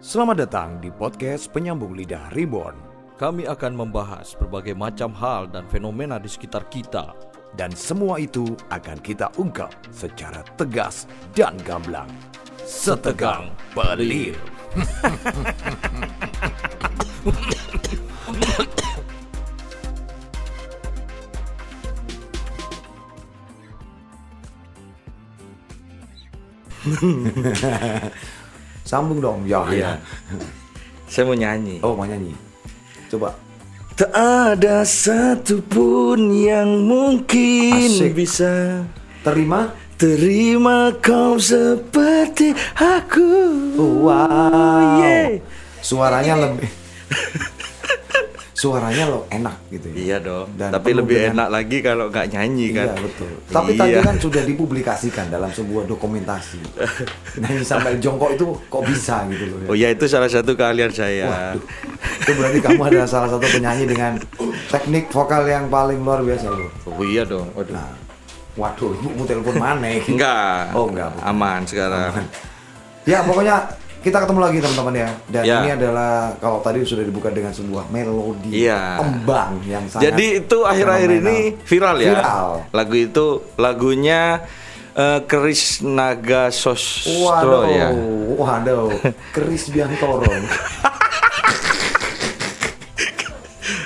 Selamat datang di podcast Penyambung Lidah Reborn Kami akan membahas berbagai macam hal dan fenomena di sekitar kita. dan semua itu akan kita ungkap secara tegas dan gamblang. Setegang pelir. Sambung dong, ya. Iya. Saya mau nyanyi. Oh, mau nyanyi. Coba. Tak ada satupun yang mungkin Asik. bisa Terima. terima kau seperti aku. Wow. Yeah. Suaranya lebih Suaranya lo enak gitu ya. Iya dong. Dan Tapi lebih dengan- enak lagi kalau nggak nyanyi kan. Iya betul. Tapi tadi Iya. kan sudah dipublikasikan dalam sebuah dokumentasi. Nyanyi sambil jongkok itu kok bisa gitu loh. Ya. Oh ya itu salah satu keahlian saya. Waduh. Itu berarti kamu adalah salah satu penyanyi dengan teknik vokal yang paling luar biasa loh. Oh iya dong. Waduh. Nah, waduh, ibu mau telepon mana? Enggak. Oh, enggak, bukan. Aman sekarang. Ya pokoknya kita ketemu lagi teman-teman ya. Dan Ya. ini adalah kalau tadi sudah dibuka dengan sebuah melodi Iya. tembang yang sangat Jadi itu akhir-akhir ini viral ya. Viral. Lagu itu lagunya eh, Kris Naga Sostro Waduh, ya. waduh, Keris Biantoro.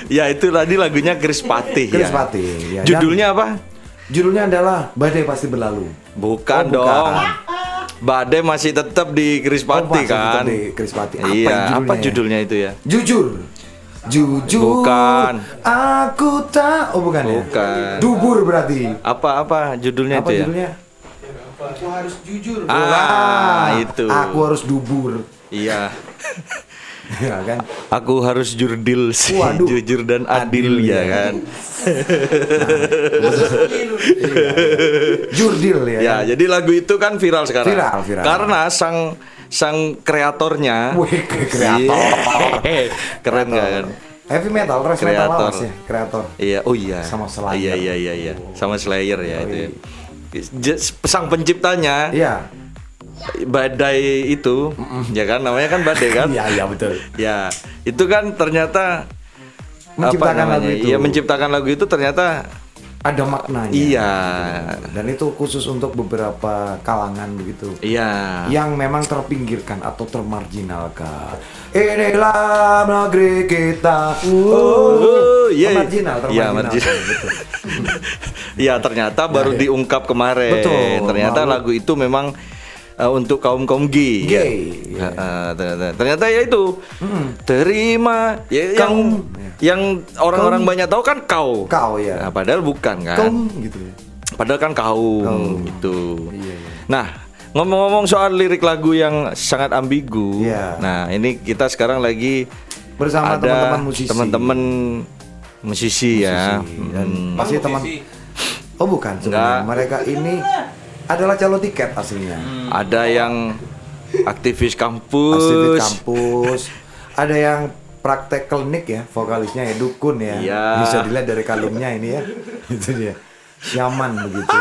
Ya itu tadi lagunya Kris Patih Kris ya. Patih, ya. Judulnya apa? Judulnya adalah Badai Pasti Berlalu. Bukan Oh, bukan. dong. Badai masih tetap di Kris Oh, kan. di Kris Patih. Apa iya, judulnya apa ya? judulnya itu ya? Jujur. Jujur. Bukan. Aku tak. Oh bukan ya? Bukan. Dubur berarti. Apa apa judulnya Apa itu ya? judulnya? Ah, Wah, itu. Aku harus dubur. Iya. ya kan? Aku harus jurdil sih, Waduh. jujur dan adil, Adil, ya ya. kan. Jurdil ya. Ya, kan? jadi lagu itu kan viral sekarang. Viral, viral. Karena sang sang kreatornya Wih, kreator. Keren kan? Heavy metal, thrash metal Kreator. ya, kreator. Iya, oh iya. Sama Slayer. Iya, iya, iya, iya. Sama Slayer ya Oh, itu. iya. ya. J- Sang penciptanya Iya. Badai itu, ya kan namanya kan badai kan? Iya, iya betul. Ya, itu kan ternyata Menciptakan lagu itu. Iya, menciptakan lagu itu ternyata Ada maknanya. iya. Dan itu khusus untuk beberapa kalangan begitu. Iya. Yang memang terpinggirkan atau termarginalkan. Inilah negeri kita. Oh, iya. Marginal, Iya, termarginal. marginal. Betul. Iya ternyata baru iya. diungkap kemarin. Betul, Ternyata baru. lagu itu memang uh, untuk kaum kaum gay. Gay, Ya. iya. Uh, ternyata, ternyata ya itu. Terima. Ya, yang Kaum. yang orang-orang banyak tahu kan kau. Kau ya. Nah, padahal bukan kan. Kaum gitu ya. Padahal kan kaum, Kaum. itu. Iya, iya. Nah, ngomong-ngomong soal lirik lagu yang sangat ambigu. Iya. Nah, ini kita sekarang lagi Bersama teman-teman musisi. Teman-teman musisi, ya. Musisi. Dan Hmm. pasti teman Oh bukan sebenarnya. Mereka ini adalah calon tiket aslinya. Ada yang aktivis kampus. Aktivis kampus. Ada yang praktek klinik ya, vokalisnya ya dukun ya. Iya. Bisa dilihat dari kalungnya ini ya. Itu dia. Siaman begitu.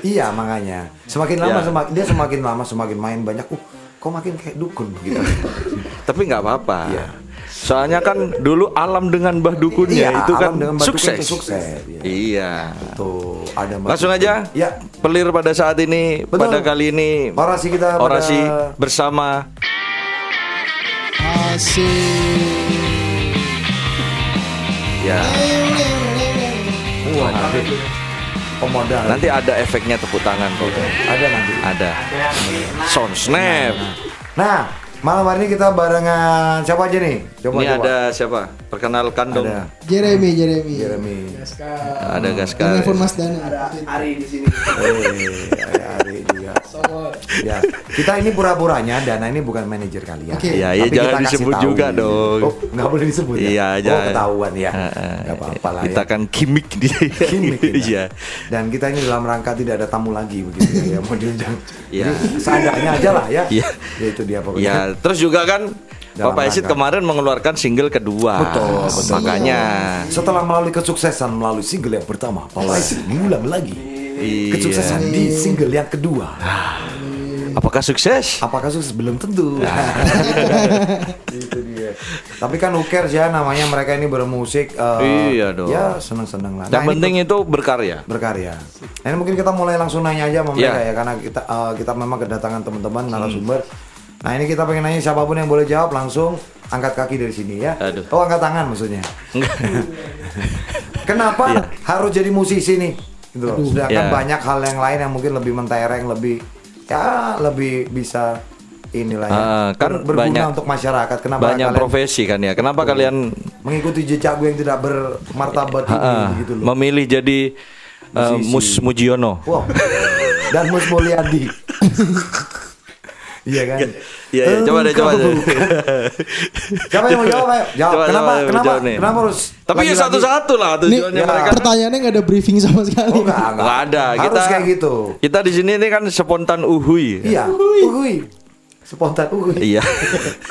iya makanya. Semakin lama Iya. semakin dia semakin lama semakin main banyak. Uh, kok makin kayak dukun begitu. Tapi nggak apa-apa. Iya. Soalnya kan dulu alam dengan Mbah Dukunnya Iya, itu kan dengan Mbah Dukun sukses. itu sukses, iya. Iya. Tuh, ada Mbak Langsung Dukun. aja. Ya. Pelir pada saat ini, Betul. pada kali ini Orasi kita pada- orasi bersama ya. Wah, nanti pemodal. Nanti ada efeknya tepuk tangan kok. ada nanti. Ada. Sound snap. Nah, malam hari ini kita barengan siapa aja nih? Coba Ini coba. ada siapa? Perkenalkan dong. Ada Jeremy, Jeremy. Jeremy. Ada Gaskar. Telepon Mas Dana. Eh, ada Ari juga. Ya, kita ini pura-puranya Dana ini bukan manajer kalian. Oke. Iya, iya, Tapi jangan disebut tahu. juga dong. Oh, nggak boleh disebut ya? Iya, oh, jangan. ketahuan ya. Heeh. Nggak apa-apa lah Kita ya. kan gimmick dia. Gimmick kita. Iya. Dan kita ini dalam rangka tidak ada tamu lagi begitu ya, mau diundang. Iya. Jadi seadanya aja lah ya. Iya. Ya itu dia pokoknya. Ya, terus juga kan Dalam Bapak Esit kemarin mengeluarkan single kedua. Betul, betul. Makanya Setelah melalui kesuksesan melalui single yang pertama, Papa Esit mengulang lagi Iya. kesuksesan di single yang kedua. Apakah sukses? Apakah sukses belum tentu. itu dia. Tapi kan uker ya namanya mereka ini bermusik. eh, Iya dong. Ya seneng-seneng lah. Yang ini penting itu berkarya. berkarya. Nah, ini mungkin kita mulai langsung nanya aja sama mereka Iya. ya karena kita eh, kita memang kedatangan teman-teman narasumber. Nah ini kita pengen nanya siapa pun yang boleh jawab langsung angkat kaki dari sini ya. Aduh. Oh angkat tangan maksudnya. Kenapa harus jadi musisi nih? Gitu loh. Sedangkan Iya. banyak hal yang lain yang mungkin lebih mentereng, lebih ya lebih bisa inilah ya. Ah, kan ber- berguna banyak- untuk masyarakat. Kenapa Banyak kalian profesi kan ya. Kenapa kalian mengikuti jejak gue yang tidak bermartabat ini ah, gitu loh. memilih jadi uh, Musisi. Mus Mujiono? Wow. Dan Mus Mulyadi. Iya kan? Iya, iya, coba deh, coba deh. Siapa yang mau jawab? Ayo, jawab. Coba, kenapa? coba, kenapa? jawab. Kenapa harus? Tapi ya satu-satu lah tujuannya ya, mereka. pertanyaannya nggak ada briefing sama sekali. Oh, enggak, enggak. Nggak ada. Harus Kita kayak gitu. Kita di sini ini kan spontan uhui. Iya. Uhui. Spontan uhui. Iya.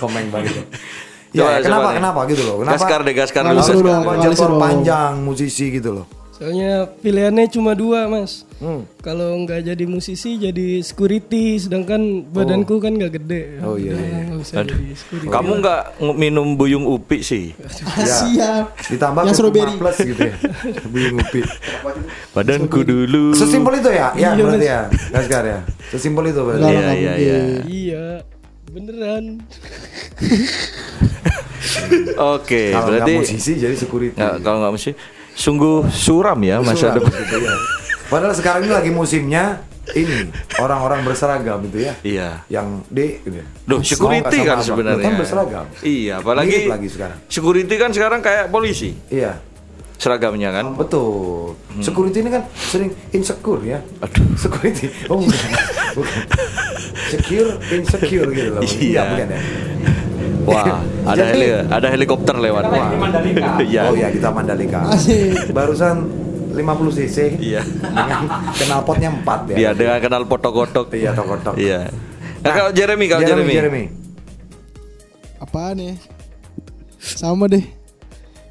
Komeng banget. ya. Coba, Ya, coba kenapa? Kenapa gitu loh? Kenapa? Gaskar deh, gaskar dulu. Kenapa jadwal panjang musisi gitu loh? Soalnya pilihannya cuma dua mas. Hmm. Kalau nggak jadi musisi jadi security, sedangkan badanku kan nggak gede. Oh, iya, iya. nggak usah jadi security. Kamu nggak ng- minum buyung upi sih? Ah, siap. Ditambah Yang ke strawberry. plus gitu ya. Buyung upi. Badanku dulu. Sesimpel itu ya? Ya, Iya, berarti Mas. ya. Gaskar ya. Sesimpel itu berarti. Iya, nggak iya, mungkin. Iya, beneran. Oke, Kalau berarti nggak musisi jadi security. nggak kalau nggak musisi sungguh suram ya masa Suram depan. gitu ya. Padahal sekarang ini lagi musimnya ini orang-orang berseragam itu ya. Iya. Yang D gitu ya. Duh, security kan sebenarnya. Kan berseragam. Iya, apalagi Mirip lagi sekarang. security kan sekarang kayak polisi Iya. seragamnya kan. Betul. Security ini kan sering insecure ya. Hmm. Aduh. Security. Oh bukan. bukan. Secure, insecure gitu loh. Iya. Enggak, bukan ya. Wah, ada Jadi- heli, ada helikopter lewat. Iya. Oh ya kita Mandalika. Asik. Barusan 50 cc Iya. dengan knalpotnya 4 ya. Iya, dengan kenal potok-potok. Iya, tok-tok. Iya. Nah, kalau Jeremy, kalau Jeremy, Jeremy. Jeremy. Apaan ya? Sama deh.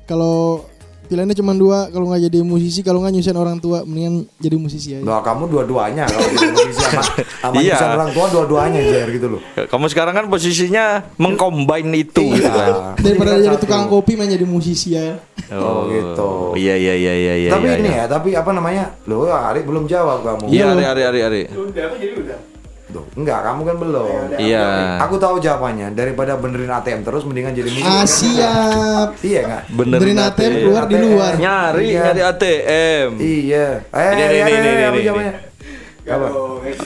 Kalau pilihannya cuma dua, kalau nggak jadi musisi, kalau nggak nyusahin orang tua, mendingan jadi musisi aja. Loh, kamu dua-duanya kalau jadi musisi sama, sama Iya. nyusahin orang tua dua-duanya Jer gitu loh. Kamu sekarang kan posisinya mengcombine itu gitu kan. Daripada Jadi kan jadi tukang kopi main jadi musisi ya. Oh, gitu. Iya iya iya iya iya. tapi iya, ini iya. ya, tapi apa namanya? Loh, Ari belum jawab kamu. Iya, Iya, Ari Ari Ari Ari. Loh, enggak, kamu kan belum. Iya. Aku tahu jawabannya. Daripada benerin ATM terus mendingan jadi musisi. Ah siap. Iya enggak? Benerin ATM keluar di luar. Nyari Iya. nyari ATM. Iya. Eh, Ini, iya, ini, iya, ini, iya, ini, apa ini. jawabannya? Apa? Oh iya,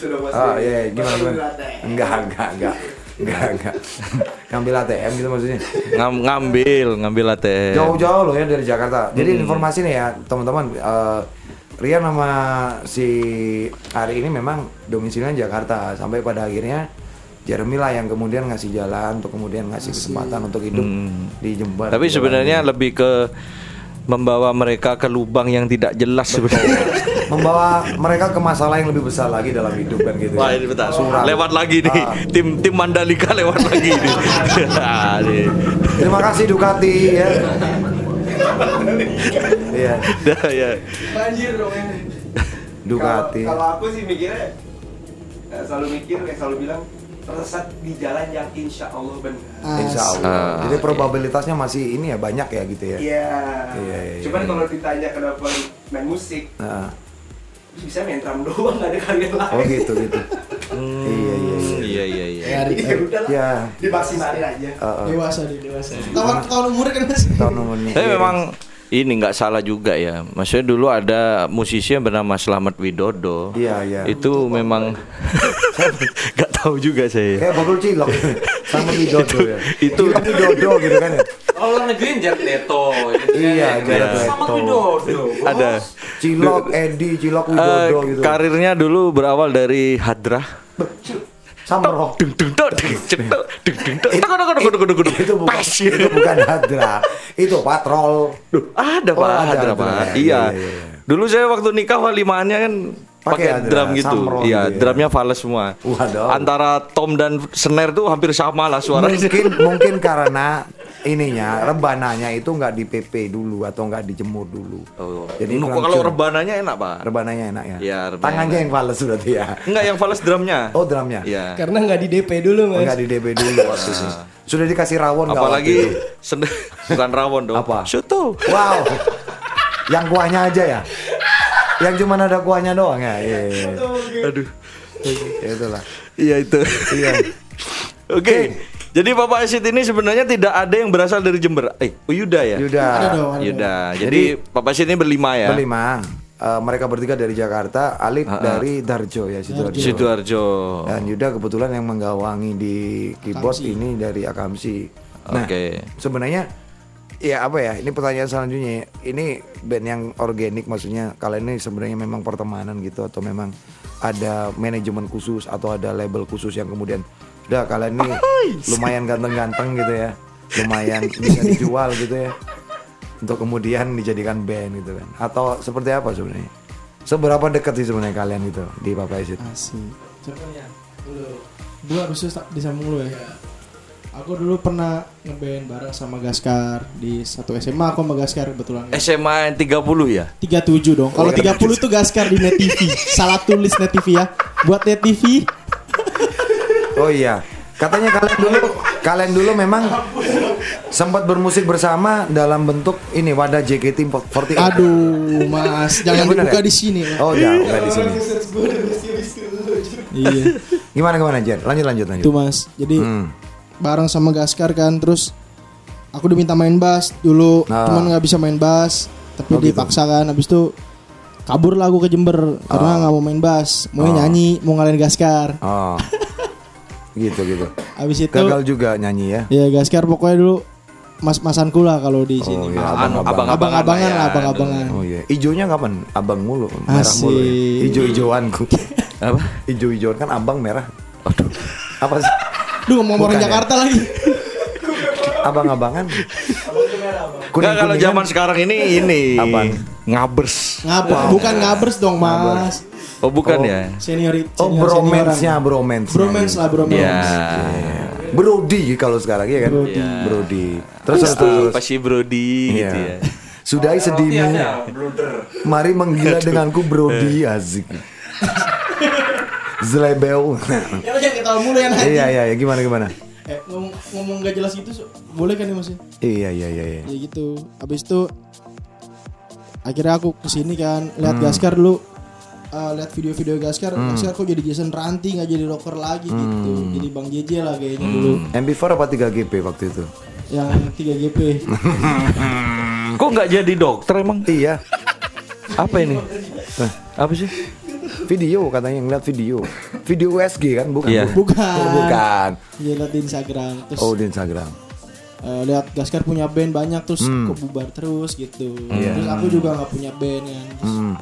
iya, gimana gimana? Enggak, enggak, enggak. Enggak, enggak. Ngambil ATM gitu maksudnya. Ngam, ngambil ngambil ATM. Jauh-jauh loh ya dari Jakarta. Jadi informasi nih ya, teman-teman eh, Rian sama si Ari ini memang domisilinya Jakarta sampai pada akhirnya Jeremy lah yang kemudian ngasih jalan untuk kemudian ngasih kesempatan untuk hidup di Jember. Tapi Jalan sebenarnya ini. lebih ke membawa mereka ke lubang yang tidak jelas sebenarnya. membawa mereka ke masalah yang lebih besar lagi dalam hidup kan gitu. Wah ya. ini bentar. Suram. Lewat lagi nih. Ah. Tim tim Mandalika lewat lagi nih. Ah, nih. Terima kasih Ducati ya. Iya, Dah, ya. Banjir dong ya. Ducati. Kalau kalau aku sih mikirnya eh, selalu mikir kayak selalu bilang tersesat di jalan yang insya Allah benar. Insya Allah. Ah, Jadi probabilitasnya masih ini ya banyak ya gitu ya. Iya. Iya, iya, Cuman iya. kalau ditanya kenapa main musik, terus bisa main drum doang nggak ada karya lain. oh gitu gitu. Iya iya. Iya iya iya. Ya, di- Ya udah Ya. dimaksimalin aja. Uh, uh, dewasa deh dewasa. Tahun tahun umurnya kan mas. tahun nomornya. Tapi Iya, memang ini nggak salah juga ya. Maksudnya dulu ada musisi yang bernama Slamet Widodo. Iya, iya. Itu memang nggak tahu juga saya. Kayak bakul cilok sama Widodo ya. Itu- Widodo gitu kan ya. Oh, luar negeri Jared Leto. Iya, Jared Sama Leto. Widodo. Ada Cilok Edi, Cilok eh, Widodo gitu. karirnya dulu berawal dari hadrah. Samroh. Dung deng dung dung deng dung dung. Tok tok tok tok. Itu bukan itu bukan hadra. itu patrol. Duh, ada oh, Pak oh, hadra, Pak. Iya. Iya, iya, iya. Dulu saya waktu nikah walimahannya kan pakai drum gitu. Samron iya, gitu ya. drumnya fals semua. Waduh. Antara tom dan snare tuh hampir sama lah suaranya. Mungkin mungkin karena ininya rebananya itu nggak di PP dulu atau nggak dijemur dulu. Oh. Jadi Nuh, kalau rebananya enak, Pak. Rebananya enak ya. Iya, rebananya Tangannya yang fales berarti ya. Enggak yang fals drumnya. Oh drumnya. Iya. Karena nggak di DP dulu mas. Enggak di DB dulu waktu itu. Sudah dikasih rawon nggak Apalagi bukan rawon dong. Apa? Soto. Wow. yang kuahnya aja ya. Yang cuma ada kuahnya doang ya. Iya. iya, iya. Aduh. Ya itulah. Iya itu. Iya. Oke. Jadi Bapak Asit ini sebenarnya tidak ada yang berasal dari Jember. Eh, oh, Yuda ya? Yuda. Yuda. Jadi, Bapak Asit ini berlima ya. Berlima. Eh, mereka bertiga dari Jakarta, Alif dari Darjo ya Sidoarjo. Sidoarjo. Dan Yuda kebetulan yang menggawangi di keyboard ini dari Akamsi. Nah, Oke. sebenarnya ya apa ya? Ini pertanyaan selanjutnya. Ini band yang organik maksudnya kalian ini sebenarnya memang pertemanan gitu atau memang ada manajemen khusus atau ada label khusus yang kemudian udah kalian ini lumayan ganteng-ganteng gitu ya. Lumayan bisa dijual gitu ya. Untuk kemudian dijadikan band gitu kan. Atau seperti apa sebenarnya? Seberapa dekat sih sebenarnya kalian gitu di Papa Isit? Asik. Dua harus disambung lu ya. Aku dulu pernah ngeband bareng sama Gaskar di satu SMA aku sama Gaskar kebetulan. SMA 30 ya? 37 dong. Kalau 30 itu Gaskar di Net TV. Salah tulis Net TV ya. Buat Net TV Oh iya, katanya kalian dulu kalian dulu memang sempat bermusik bersama dalam bentuk ini wadah JKT48. Aduh, Mas, jangan Yang bener dibuka ya? di sini. Oh, ya, enggak di sini. Iya. Gimana gimana Jen? Lanjut lanjut lanjut. Itu, Mas. Jadi Hmm. bareng sama Gaskar kan terus aku diminta main bass dulu Ah. teman nggak bisa main bass tapi Oh, gitu. dipaksa kan habis itu kabur lah aku ke Jember karena Ah. nggak mau main bass mau nyanyi mau ngalahin Gaskar Oh. Gitu gitu. habis itu Gagal juga nyanyi ya. ya Gaskar pokoknya dulu mas-masanku lah kalau di sini Oh iya, Anu, abang-abang. abang-abangan ya. lah abang-abangan Oh iya, ijonya kapan? Abang mulu, merah Asik. mulu. Ya. Ijo-ijoanku. Apa? Ijo-ijoan kan abang merah. Aduh. Apa sih? Duh ngomong orang ya? Jakarta lagi Abang-abangan. Enggak kalau zaman sekarang ini ini Apaan? ngabers. Ngabers bukan ngabers dong mas Oh bukan Oh. ya? senior Oh, bromance-nya, bromance. bromance lah bromance Ya. Brody kalau sekarang ya kan? Brody. Terus terus terus. terus. Apa sih Brody gitu Iya. ya? Sudahi sedihmu. Mari menggila denganku Brody ya lo jangan ketawa mulu ya nanti Iya iya iya gimana gimana? eh, ngomong, ngomong gak jelas gitu so- boleh kan nih mas ya Iya iya iya iya. ya gitu habis itu akhirnya aku ke sini kan lihat Hmm. Gaskar dulu eh, lihat video-video Gaskar Gaskar kok jadi Jason Ranti nggak jadi rocker lagi gitu Hmm. jadi Bang JJ lah kayaknya dulu MP4 apa 3GP waktu itu? yang 3 GP Kok nggak jadi dokter emang? Iya. Apa ini? Apa sih? Video katanya ngeliat video. Video USG kan bukan? Iya. Bu- bukan Oh, bukan. Iya lihat di Instagram terus Oh di Instagram. eh, lihat Gaskar punya band banyak terus Hmm. kok bubar terus gitu Iya. terus aku juga nggak punya band kan terus Hmm.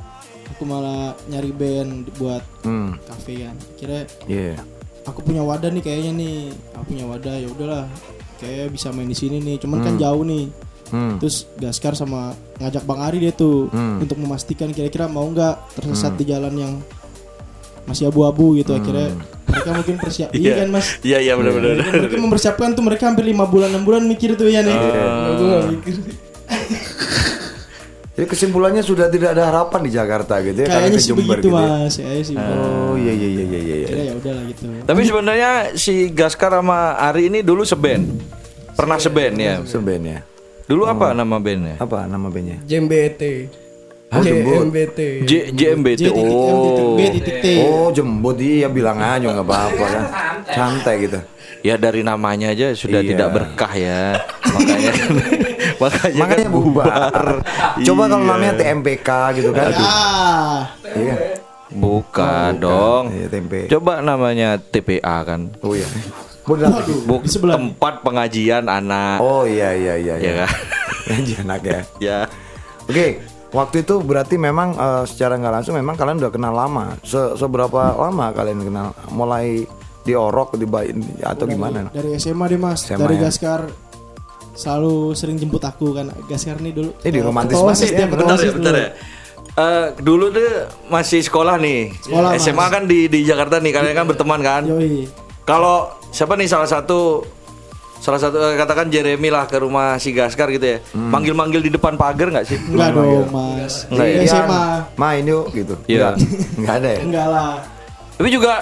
Aku malah nyari band buat Hmm. cafe kan. Kira Iya. aku punya wadah nih kayaknya nih. Aku punya wadah ya udahlah. Kayak bisa main di sini nih. Cuman kan jauh nih. Hmm. terus Gaskar sama ngajak Bang Ari dia tuh Hmm. untuk memastikan kira-kira mau nggak tersesat di jalan yang masih abu-abu gitu. Akhirnya mereka mungkin persiap iya. Kan mas? Iya iya benar-benar. mereka, mempersiapkan tuh mereka hampir lima bulan enam bulan mikir tuh ya nih. Mikir Jadi kesimpulannya sudah tidak ada harapan di Jakarta gitu ya karena kayaknya ke sih begitu gitu ya. mas kayaknya sih Oh iya iya iya iya iya. kira ya udahlah gitu Tapi sebenarnya si Gaskar sama Ari ini dulu seband. Pernah seband ya. Seben ya. Dulu apa nama bandnya? Apa nama bandnya? JMBT. Oh. JMBT. J JMBT. Oh. Oh jembut iya bilang aja nggak apa-apa kan. Santai gitu. Ya dari namanya aja sudah Iya. tidak berkah ya. Makanya makanya, Makanya kan bubar. Coba kalau Iya. namanya TMPK gitu kan. ah Iya. Bukan dong. Iya tempe. Coba namanya TPA kan. Oh iya. Buk di tempat pengajian anak. Oh iya iya iya. Ya kan? Janji anak ya. ya. Oke, waktu itu berarti memang eh, secara nggak langsung memang kalian udah kenal lama. Se- seberapa lama kalian kenal? Mulai diorok, dibayin atau gimana? dari SMA deh mas SMA dari ya. Gaskar selalu sering jemput aku kan Gaskar nih dulu Ini di romantis banget OSIS ya. Bentar ya, bentar dulu. ya. Eh, dulu tuh masih sekolah nih. Sekolah, SMA Mas. kan di di Jakarta nih. Kalian kan berteman kan? Yoi. Kalau siapa nih salah satu salah satu eh, katakan Jeremy lah ke rumah si Gaskar gitu ya. Hmm. Manggil-manggil di depan pagar nggak sih? Enggak dong, Mas. Enggak ya? Di SMA. Main yuk gitu. Iya. Enggak. Enggak ada ya? Enggak lah. Tapi juga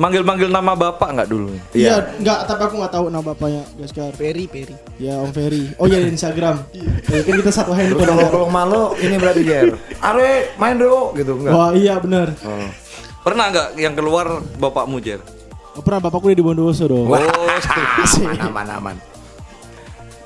manggil-manggil nama bapak nggak dulu? Iya, enggak, tapi aku enggak tahu nama bapaknya, Gaskar. Peri, Peri. Ya, Om Ferry. Oh iya, di Instagram. Ya, kan kita satu handphone. kalau kalau malu ini berarti Jer. Are main dulu gitu enggak? Wah, iya benar. Pernah nggak yang keluar bapakmu Jer? Oh, pernah bapakku di Bondowoso dong. Wah, aman aman aman.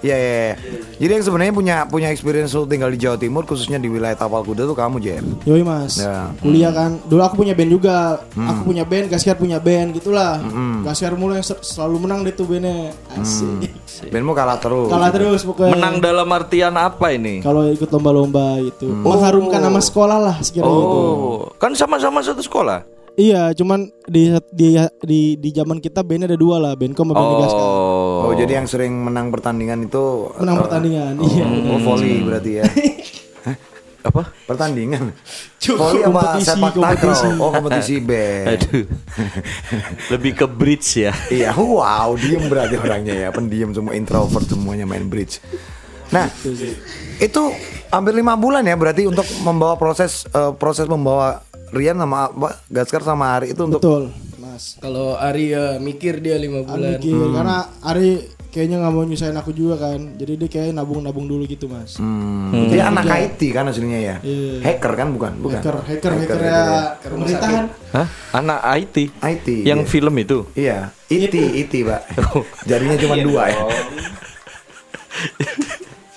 Iya, iya, iya. Jadi yang sebenarnya punya punya experience lu tinggal di Jawa Timur khususnya di wilayah Tapal Kuda tuh kamu Jer. Yoi mas, Ya. kuliah kan. Dulu aku punya band juga. Aku punya band, Gaskar punya band gitulah. Gaskar mulu yang ser- selalu menang deh tuh bandnya. Asik. Bandmu kalah terus. Kalah terus pokoknya. Menang dalam artian apa ini? Kalau ikut lomba-lomba itu, mengharumkan nama sekolah lah sekiranya gitu. Oh, kan sama-sama satu sekolah. Iya, cuman di di di di zaman kita bandnya ada dua lah, Bandcom sama band Gaskar. Oh, Oh, jadi yang sering menang pertandingan itu Menang eh, pertandingan. Iya. Oh, volley berarti ya. apa? Pertandingan. Cuk, Volley apa kompetisi, sepak takraw? Oh, kompetisi band. Aduh. Lebih ke bridge ya. Iya, wow, diem berarti orangnya ya, pendiam semua introvert semuanya main bridge. Nah, itu hampir lima bulan ya berarti untuk membawa proses eh, proses membawa Rian sama apa, Gaskar sama Ari itu untuk Betul, Mas. Kalau Ari ya mikir dia lima Ari bulan. mikir, karena Ari kayaknya nggak mau nyusahin aku juga kan. Jadi dia kayak nabung-nabung dulu gitu, Mas. Hmm, dia anak IT kan aslinya ya. Iya. Hacker kan bukan? Bukan. Hacker, hacker, hacker ya pemerintahan. Hah? Anak IT. IT. Yang iya. film itu. Iya, IT, IT, Pak. Jadinya cuma dua ya.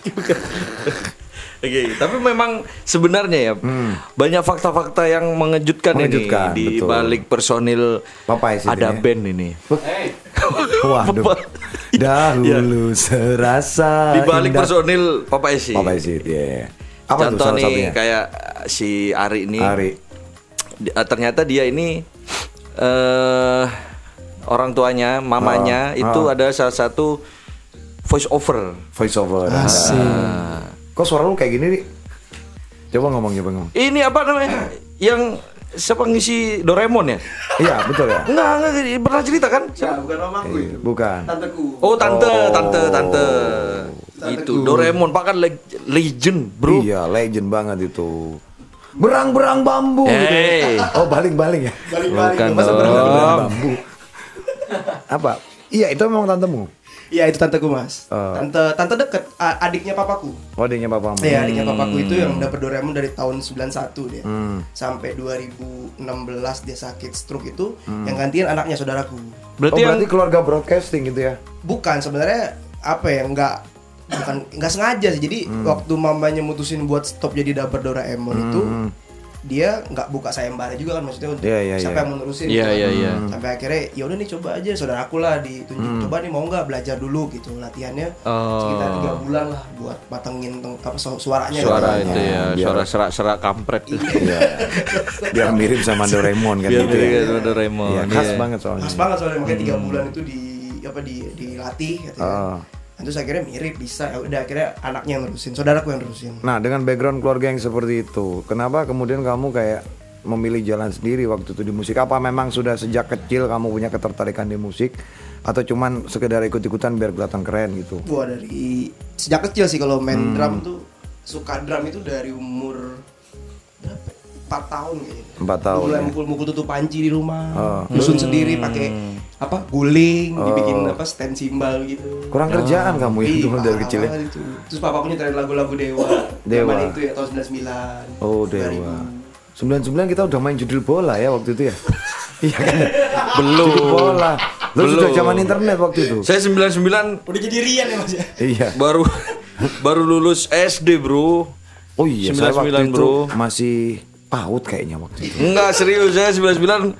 Oke, tapi memang sebenarnya ya banyak fakta-fakta yang mengejutkan, Hmm. Mengejutkan, ini di betul. balik personil Popeye sih ada ini ya. band ini. Waduh. Dahulu serasa Di balik indah. personil Papa Esi. Papa Isi, iya. Apa tuh Contoh salah nih satunya? kayak si Ari ini. Ari. Di- eh, ternyata dia ini eh orang tuanya, mamanya Oh, itu oh. ada salah satu voice over. Voice over. Asik. Kok suara lu kayak gini nih? Coba ngomong, coba ngomong. Ini apa namanya? Yang siapa ngisi Doraemon ya? Iya, betul ya? Enggak, enggak pernah cerita kan? Ya, bukan mamaku itu. Bukan. Tanteku. Oh, tante, tante, tante. Itu Doraemon Pak kan leg- legend, Bro. Iya, legend banget itu. Berang-berang bambu gitu. Hey. Oh, baling-baling ya? Bukan Masa berang-berang bambu? Apa? Iya, itu memang tantemu. Iya itu tanteku mas. Oh. Tante tante deket a- adiknya papaku. Oh, adiknya papamu. Iya adiknya papaku itu yang dapat Doraemon dari tahun 91 dia. Hmm. Sampai 2016 dia sakit stroke itu yang gantiin anaknya saudaraku. Berarti, oh, yang berarti keluarga broadcasting gitu ya? Bukan sebenarnya apa ya nggak bukan nggak sengaja sih. Jadi waktu mamanya mutusin buat stop jadi dapur Doraemon itu dia nggak buka sayembara juga kan maksudnya untuk Iya, iya, siapa iya. yang menerusin Iya, gitu kan. iya, iya. sampai akhirnya ya udah nih coba aja saudaraku lah ditunjuk coba nih mau nggak belajar dulu gitu latihannya Oh. sekitar tiga bulan lah buat matengin teng- apa su- suaranya suara gitu. itu ya, biar- suara serak-serak kampret. Iya. Biar mirip sama Doraemon kan Biar gitu ya. mirip sama Doraemon, Iya, khas iya. banget soalnya. Pas banget soalnya makanya tiga bulan itu di apa di dilatih gitu ya. Dan terus akhirnya mirip bisa ya udah akhirnya anaknya yang nerusin, saudaraku yang nerusin. Nah, dengan background keluarga yang seperti itu, kenapa kemudian kamu kayak memilih jalan sendiri waktu itu di musik? Apa memang sudah sejak kecil kamu punya ketertarikan di musik atau cuman sekedar ikut-ikutan biar kelihatan keren gitu? Gua dari sejak kecil sih kalau Hmm. main drum tuh suka drum itu dari umur berapa? 4 tahun kayaknya. Empat tahun, Mulai ya. mukul-mukul tutup panci di rumah. Oh. Nyusun sendiri pakai apa? Guling, dibikin Oh. apa? stand cymbal gitu. Kurang kerjaan kamu ya Ih, dulu dari parah kecil ya? itu. Terus papa punya nyetelin lagu-lagu Dewa. Dewa. Zaman itu ya tahun 99. Oh, 2000. Dewa. 99 kita udah main judul bola ya waktu itu ya? Iya kan? Belum. Judul bola. Lu Belum. sudah zaman internet waktu itu? Saya 99 Udah jadi Rian ya mas ya? Iya. baru baru lulus SD, Bro. Oh iya, saya waktu 99, itu bro. masih PAUD kayaknya waktu itu. Enggak serius saya 99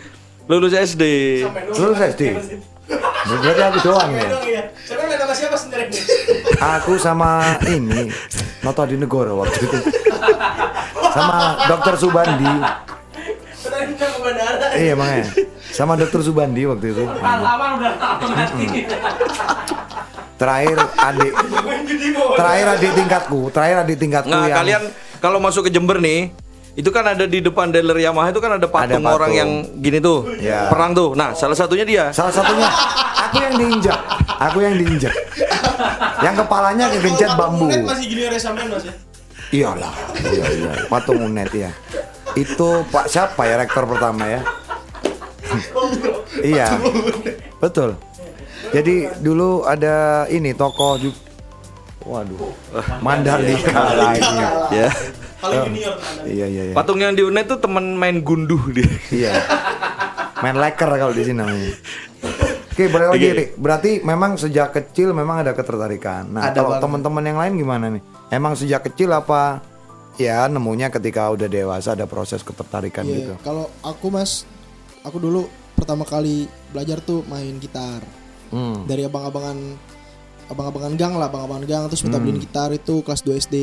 lulus SD. Lulus SD? Berarti aku doang ya? Sama siapa sebenarnya? Aku sama ini Nota di Negoro waktu itu Sama Dokter Subandi. Iya makanya Sama Dokter Subandi waktu itu. Terakhir adik Terakhir adik tingkatku Terakhir adik tingkatku Nah, yang kalian kalau masuk ke Jember nih, itu kan ada di depan dealer Yamaha itu kan ada patung, patung. orang yang gini tuh, Ya. perang tuh. Nah, salah satunya dia. Salah satunya Aku yang diinjak. Aku yang diinjak. Yang kepalanya kegencet bambu. masih gini resamen mas ya. Iyalah, iya iya. Patung Unet ya. Itu Pak siapa ya rektor pertama ya? iya. Betul. Jadi dulu ada ini tokoh juga. Waduh. Mandalika lagi. Ya. Paling junior. Iya iya iya. Patung yang di UNED tuh teman main gunduh dia. Iya. Main leker kalau di sini namanya. Oke, boleh lagi. Rik. Berarti memang sejak kecil memang ada ketertarikan. Nah, Ada kalau teman-teman yang lain gimana nih? Emang sejak kecil apa ya nemunya ketika udah dewasa ada proses ketertarikan Iya, gitu? kalau aku mas, aku dulu pertama kali belajar tuh main gitar Hmm. dari abang-abangan abang-abangan gang lah, abang-abangan gang terus minta Hmm. beliin gitar itu kelas 2 SD.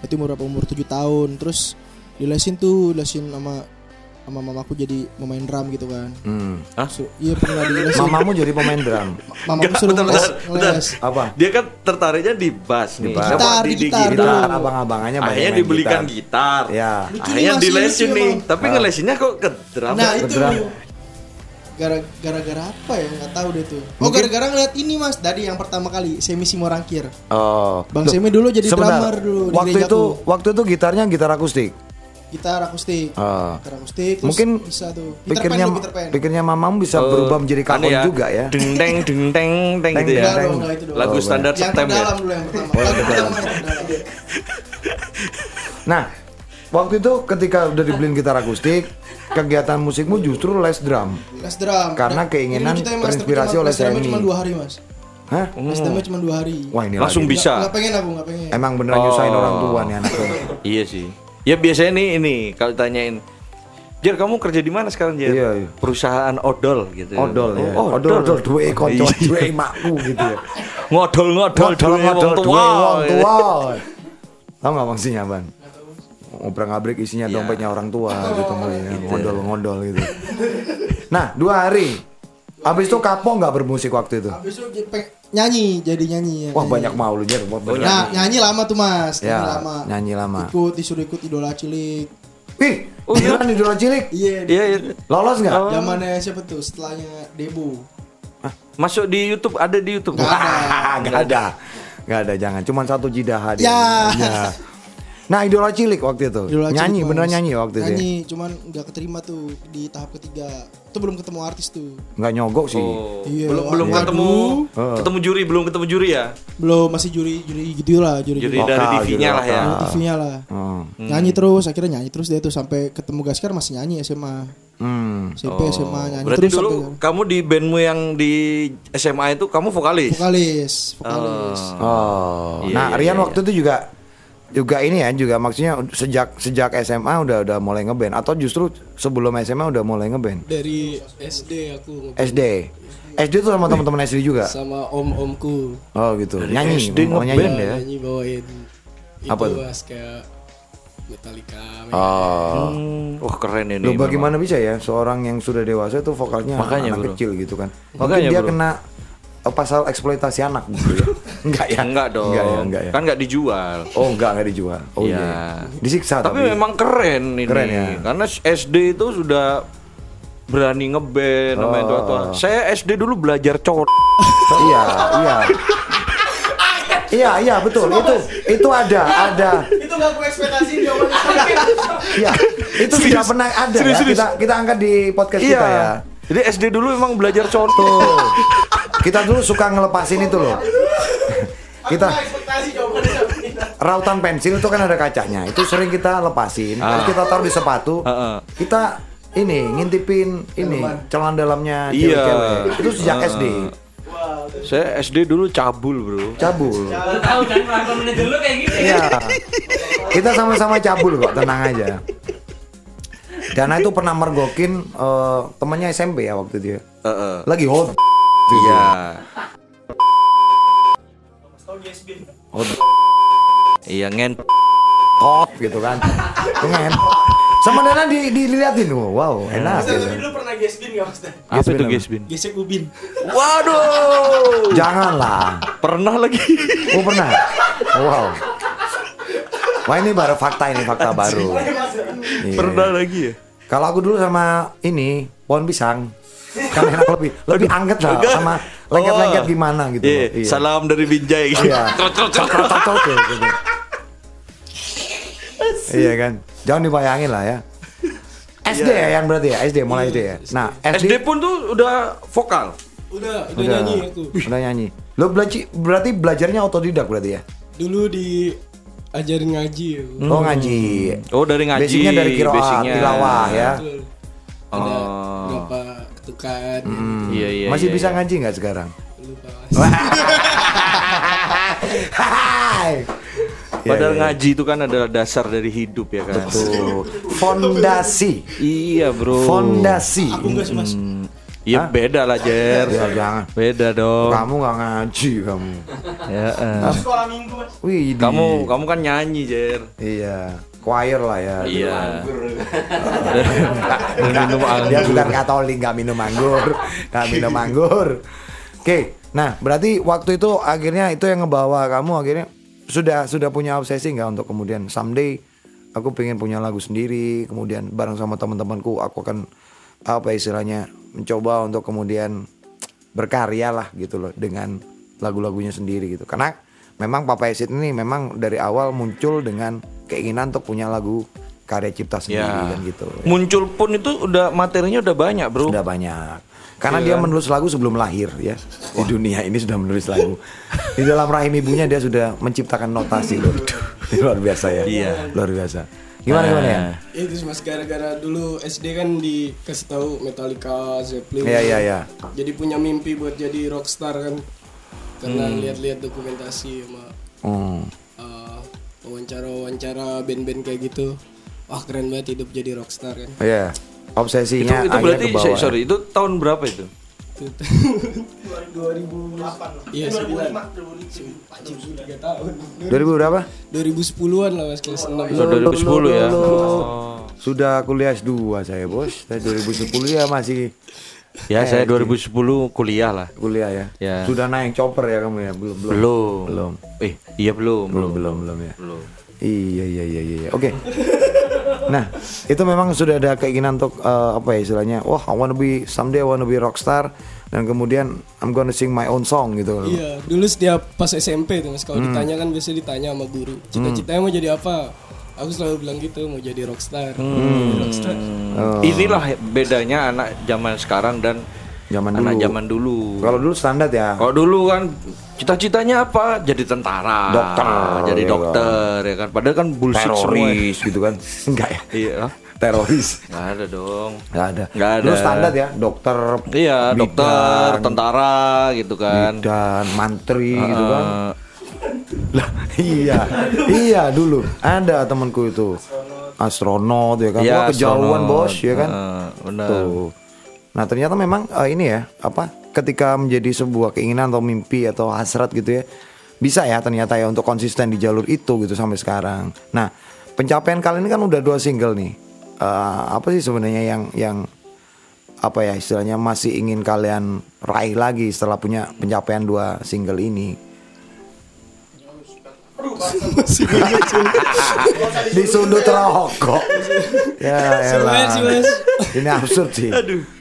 Itu umur berapa umur 7 tahun. Terus dilesin tuh, lesin sama sama mamaku jadi pemain drum gitu kan. Hmm. Su- Iya pernah dilesin. Mamamu jadi pemain drum. Mamaku suruh bentar, ngeles, bentar, bentar. ngeles. Apa? Dia kan tertariknya di bass nih. Gitar, di, di di gitar. gitar. Abang-abangannya banyak Akhirnya dibelikan gitar. Ya. Lucu Akhirnya dilesin nih. emang. Tapi ngelesinnya kok ke drum. Nah ke itu drum. Gara- gara-gara apa ya nggak tahu deh tuh. Oh gara-gara ngeliat ini mas dari yang pertama kali Semi Simorangkir. Oh. Bang Semi dulu jadi sebentar. drummer dulu Waktu itu waktu itu gitarnya gitar akustik. Gitar akustik. Oh. Gitar akustik. Terus Mungkin bisa tuh. Peter Pan pikirnya dulu, Peter Pan. pikirnya mamamu bisa berubah menjadi Anu kakon juga ya. Deng deng deng deng deng gitu ya. Dong. Lagu Oh, standar yang September. terdalam dulu yang pertama. Oh, yang Lagu pertama. Nah, waktu itu ketika udah dibeliin gitar akustik, kegiatan musikmu justru les drum. Les drum. Karena Dan keinginan ini ya, terinspirasi oleh drumnya Semi. cuma dua hari mas. Hah? Les drumnya cuma dua hari. Wah ini Langsung lagi. bisa. Nggak pengen aku nggak pengen. Emang bener nyusahin orang tua nih anaknya. Iya sih. Ya biasanya nih ini kalau tanyain Jer kamu kerja di mana sekarang Jer? Iya, iya. Perusahaan odol gitu. Odol ya. Oh, odol odol duwe konco, Iya. duwe makku gitu ya. Ngodol ngodol Odol duwe wong tua. wong tua. Tahu nggak maksudnya, Ban? Ngobrol ngabrik isinya Iya. dompetnya orang tua gitu, ya. ngodol-ngodol gitu. Nah, dua hari. Habis itu kapok nggak bermusik waktu itu? Habis itu nyanyi jadi nyanyi ya. Wah nyanyi. banyak mau lu bener. Nah nyanyi lama tuh mas. Ya, Nyanyi lama. nyanyi lama. Ikut disuruh ikut idola cilik. Wih, oh iya nih idola cilik. Iya. Iya, iya. Lolos nggak? Zamannya siapa tuh? Setelahnya Debu. Masuk di YouTube ada di YouTube. Nggak ada. Nggak ada. Nggak ada, jangan. Cuman satu jidah dia. Ya. Ya. Nah, idola cilik waktu itu. Idola nyanyi, cilik, beneran nyanyi waktu itu. ya? Nyanyi, cuman nggak keterima tuh di tahap ketiga. Itu belum ketemu artis tuh. Nggak nyogok sih. Oh, Iya, belum belum waduh. ketemu Oh. ketemu juri belum ketemu juri ya Belum masih juri juri gitu lah, juri, juri juri. dari TV-nya juri lah ya. TV-nya lah. Oh. Nyanyi terus, akhirnya nyanyi terus dia tuh sampai ketemu Gaskar masih nyanyi SMA. Hmm. SMP SMA nyanyi berarti terus dulu sampai kamu di bandmu yang di SMA itu kamu vokalis vokalis, vokalis. Oh. Iya, nah, iya, Rian iya, waktu itu juga juga ini ya, juga maksudnya sejak sejak SMA udah udah mulai ngeband atau justru sebelum SMA udah mulai ngeband? Dari SD aku SD. SD tuh sama teman-teman SD juga. sama om-omku Oh gitu. nyanyi, SD mau ngeband nyanyi. ya? nyanyi bawain itu Apa tuh? mas kayak Metallica Oh. Hmm, wah keren ini Loh memang. bagaimana bisa ya seorang yang sudah dewasa itu vokalnya Makanya, anak bro. kecil gitu kan? Mungkin Makanya, dia bro. kena pasal eksploitasi anak gitu ya? enggak ya? enggak dong Enggak ya, enggak ya. kan nggak dijual Oh enggak enggak dijual. Oh Iya. iya. Disiksa tapi, memang keren ini Keren ya. karena SD itu sudah berani ngeband namanya Oh. tua-tua. Saya SD dulu belajar cowok. iya iya. iya iya betul itu itu ada ada Itu gak aku ekspektasi jawabannya. iya itu tidak pernah ada Serius, ya. serius. kita kita angkat di podcast Iya. kita ya. Jadi SD dulu emang belajar cowok. Kita dulu suka ngelepasin itu loh. kita rautan pensil itu kan ada kacanya. Itu sering kita lepasin. Terus Ah. kita taruh di sepatu. Heeh. Kita ini ngintipin ini celana dalamnya Iya. Itu sejak SD. Saya SD dulu cabul, Bro. Cabul. Tahu kan melakukan kayak gitu. Iya. Kita sama-sama cabul kok, tenang aja. Dana itu pernah mergokin eh, temannya SMP ya waktu itu ya. Heeh. Lagi hot. Iya. Hot, Iya ngen. hot gitu kan. Pengen. Sama Dana di, diliatin, wow, enak. Tapi Gitu. dulu pernah gesbin gak mas? Apa itu? Gesbin? Gesek ubin. Waduh. Janganlah. Pernah lagi. Oh pernah. Wow. Wah ini baru fakta ini fakta baru. Iya. Pernah lagi ya? Kalau aku dulu sama ini pohon pisang. Kan enak lebih lebih anget lah sama lengket-lengket gimana gitu. Iya, loh. Iya. Salam dari Binjai. Iya. Cocok, gitu. Iya kan. Jangan dibayangin lah ya. SD ya yang berarti ya, SD mulai SD ya. Nah, SD pun tuh udah vokal. Udah, udah, udah nyanyi aku. Udah nyanyi. Lo belajar berarti belajarnya otodidak berarti ya? Dulu di ajarin ngaji aku. Oh ngaji. Oh dari ngaji. Basicnya dari kiroat, tilawah ya. Betul. Ada Oh. berapa ketukan Iya iya. Masih iya, bisa iya. ngaji nggak sekarang? lupa. Hai. Iya, Padahal iya. ngaji itu kan adalah dasar dari hidup ya kan. Tuh, fondasi. Iya bro. Fondasi. Aku enggak sih mas. Hmm, Iya beda lah Jer. Ya jangan. Beda dong. Kamu nggak ngaji kamu. Ya, eh. Sekolah minggu mas. Wih, Kamu kamu kan nyanyi Jer. Iya, choir lah ya. Iya. Minum anggur. Dia bukan Katolik, nggak minum anggur, nggak minum anggur. Oke, nah berarti waktu itu akhirnya itu yang ngebawa kamu akhirnya sudah sudah punya obsesi nggak untuk kemudian someday aku pengen punya lagu sendiri, kemudian bareng sama teman-temanku aku akan apa istilahnya mencoba untuk kemudian berkarya lah gitu loh dengan lagu-lagunya sendiri gitu. Karena memang Papa Acid ini memang dari awal muncul dengan keinginan untuk punya lagu karya cipta sendiri Ya. kan gitu. Muncul pun itu udah materinya udah banyak bro. Sudah banyak. Karena dia menulis lagu sebelum lahir ya. Di dunia ini sudah menulis lagu. Di dalam rahim ibunya dia sudah menciptakan notasi loh. Luar biasa ya. Iya. Luar biasa. Gimana gimana ya? Ya, itu mas gara-gara dulu SD kan dikasih tahu Metallica, Zeppelin. Iya iya iya. Jadi punya mimpi buat jadi rockstar kan. Karena Hmm. lihat-lihat dokumentasi sama Hmm. uh, wawancara-wawancara band-band kayak gitu. Wah keren banget hidup jadi rockstar kan. Iya. Itu, Obsesinya itu akhirnya berarti ke bawah. sorry itu tahun berapa itu? Itu 2008 Iya 2005 3 tahun 2000 berapa? 2010-an lah mas kelas 6 Oh, 2010 ya. Oh. Sudah kuliah S2 saya, Bos. Saya 2010 ya masih Ya saya 2010 kuliah lah. kuliah ya. Ya. Sudah naik chopper ya kamu ya? Belum belum. Belum. Belum. Eh, iya belum, Belum belum belum ya. Belum. Iya iya iya iya. iya. Oke. Nah, itu memang sudah ada keinginan untuk eh, apa ya istilahnya? Wah, I wanna be someday I wanna be rockstar dan kemudian I'm gonna sing my own song gitu. Iya dulu setiap pas SMP tuh mas Kalau Hmm. ditanya kan biasanya ditanya sama guru Cita-citanya mau jadi apa? Aku selalu bilang gitu mau jadi rockstar Hmm. Rockstar Oh. Inilah bedanya anak zaman sekarang dan Zaman anak dulu. zaman dulu. Kalau dulu standar ya. Kalau dulu kan cita-citanya apa? Jadi tentara, Dokter, jadi ya dokter ya kan. Padahal kan bullshit semua. Teroris gitu kan. Enggak ya? Iya. Teroris. Nggak ada dong. Enggak ada. Nggak ada. Dulu standar ya, dokter. Iya, bidan, dokter, tentara gitu kan. bidan, mantri gitu kan. Lah, iya. iya dulu ada temanku itu. Astronot ya kan. Wah, kejauhan astronot. bos ya kan. Benar. Tuh. Nah, ternyata memang eh, ini ya, apa? Ketika menjadi sebuah keinginan atau mimpi atau hasrat gitu ya. Bisa ya ternyata ya untuk konsisten di jalur itu gitu sampai sekarang. Nah, pencapaian kalian ini kan udah dua single nih. Eh, apa sih sebenarnya yang yang apa ya istilahnya masih ingin kalian raih lagi setelah punya pencapaian dua single ini? Disundut rokok. ya elah. sih, Mas. Ini absurd sih.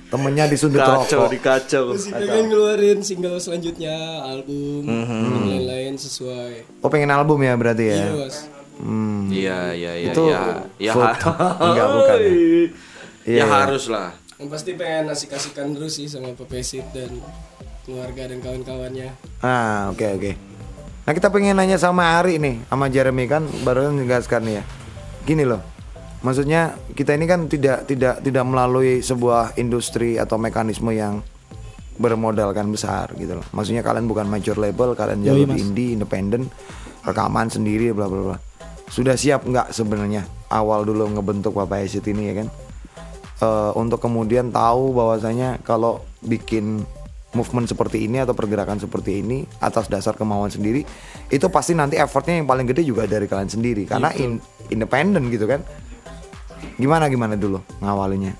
Temennya disundut Kacau, rokok. dikacau. Kita kan ngeluarin single selanjutnya Album Mhm. dan lain-lain sesuai Oh pengen album ya berarti ya? Iya mas Hmm. Iya, iya, iya, Itu iya. Ya, ha- Enggak, bukan ya? Iya, ya iya. harus lah. Pasti pengen asik-asikan terus sih sama Pepesit dan keluarga dan kawan-kawannya Ah oke oke. Nah kita pengen nanya sama Ari nih, sama Jeremy kan baru menjelaskan nih ya. Gini loh, maksudnya kita ini kan tidak tidak tidak melalui sebuah industri atau mekanisme yang bermodalkan besar gitu loh. Maksudnya kalian bukan major label, kalian jalur di indie, independen, rekaman sendiri, bla bla bla. Sudah siap nggak sebenarnya awal dulu ngebentuk Papa Acid ini ya kan? Eh, untuk kemudian tahu bahwasanya kalau bikin movement seperti ini atau pergerakan seperti ini atas dasar kemauan sendiri itu pasti nanti effortnya yang paling gede juga dari kalian sendiri karena in- independen gitu kan gimana gimana dulu ngawalinya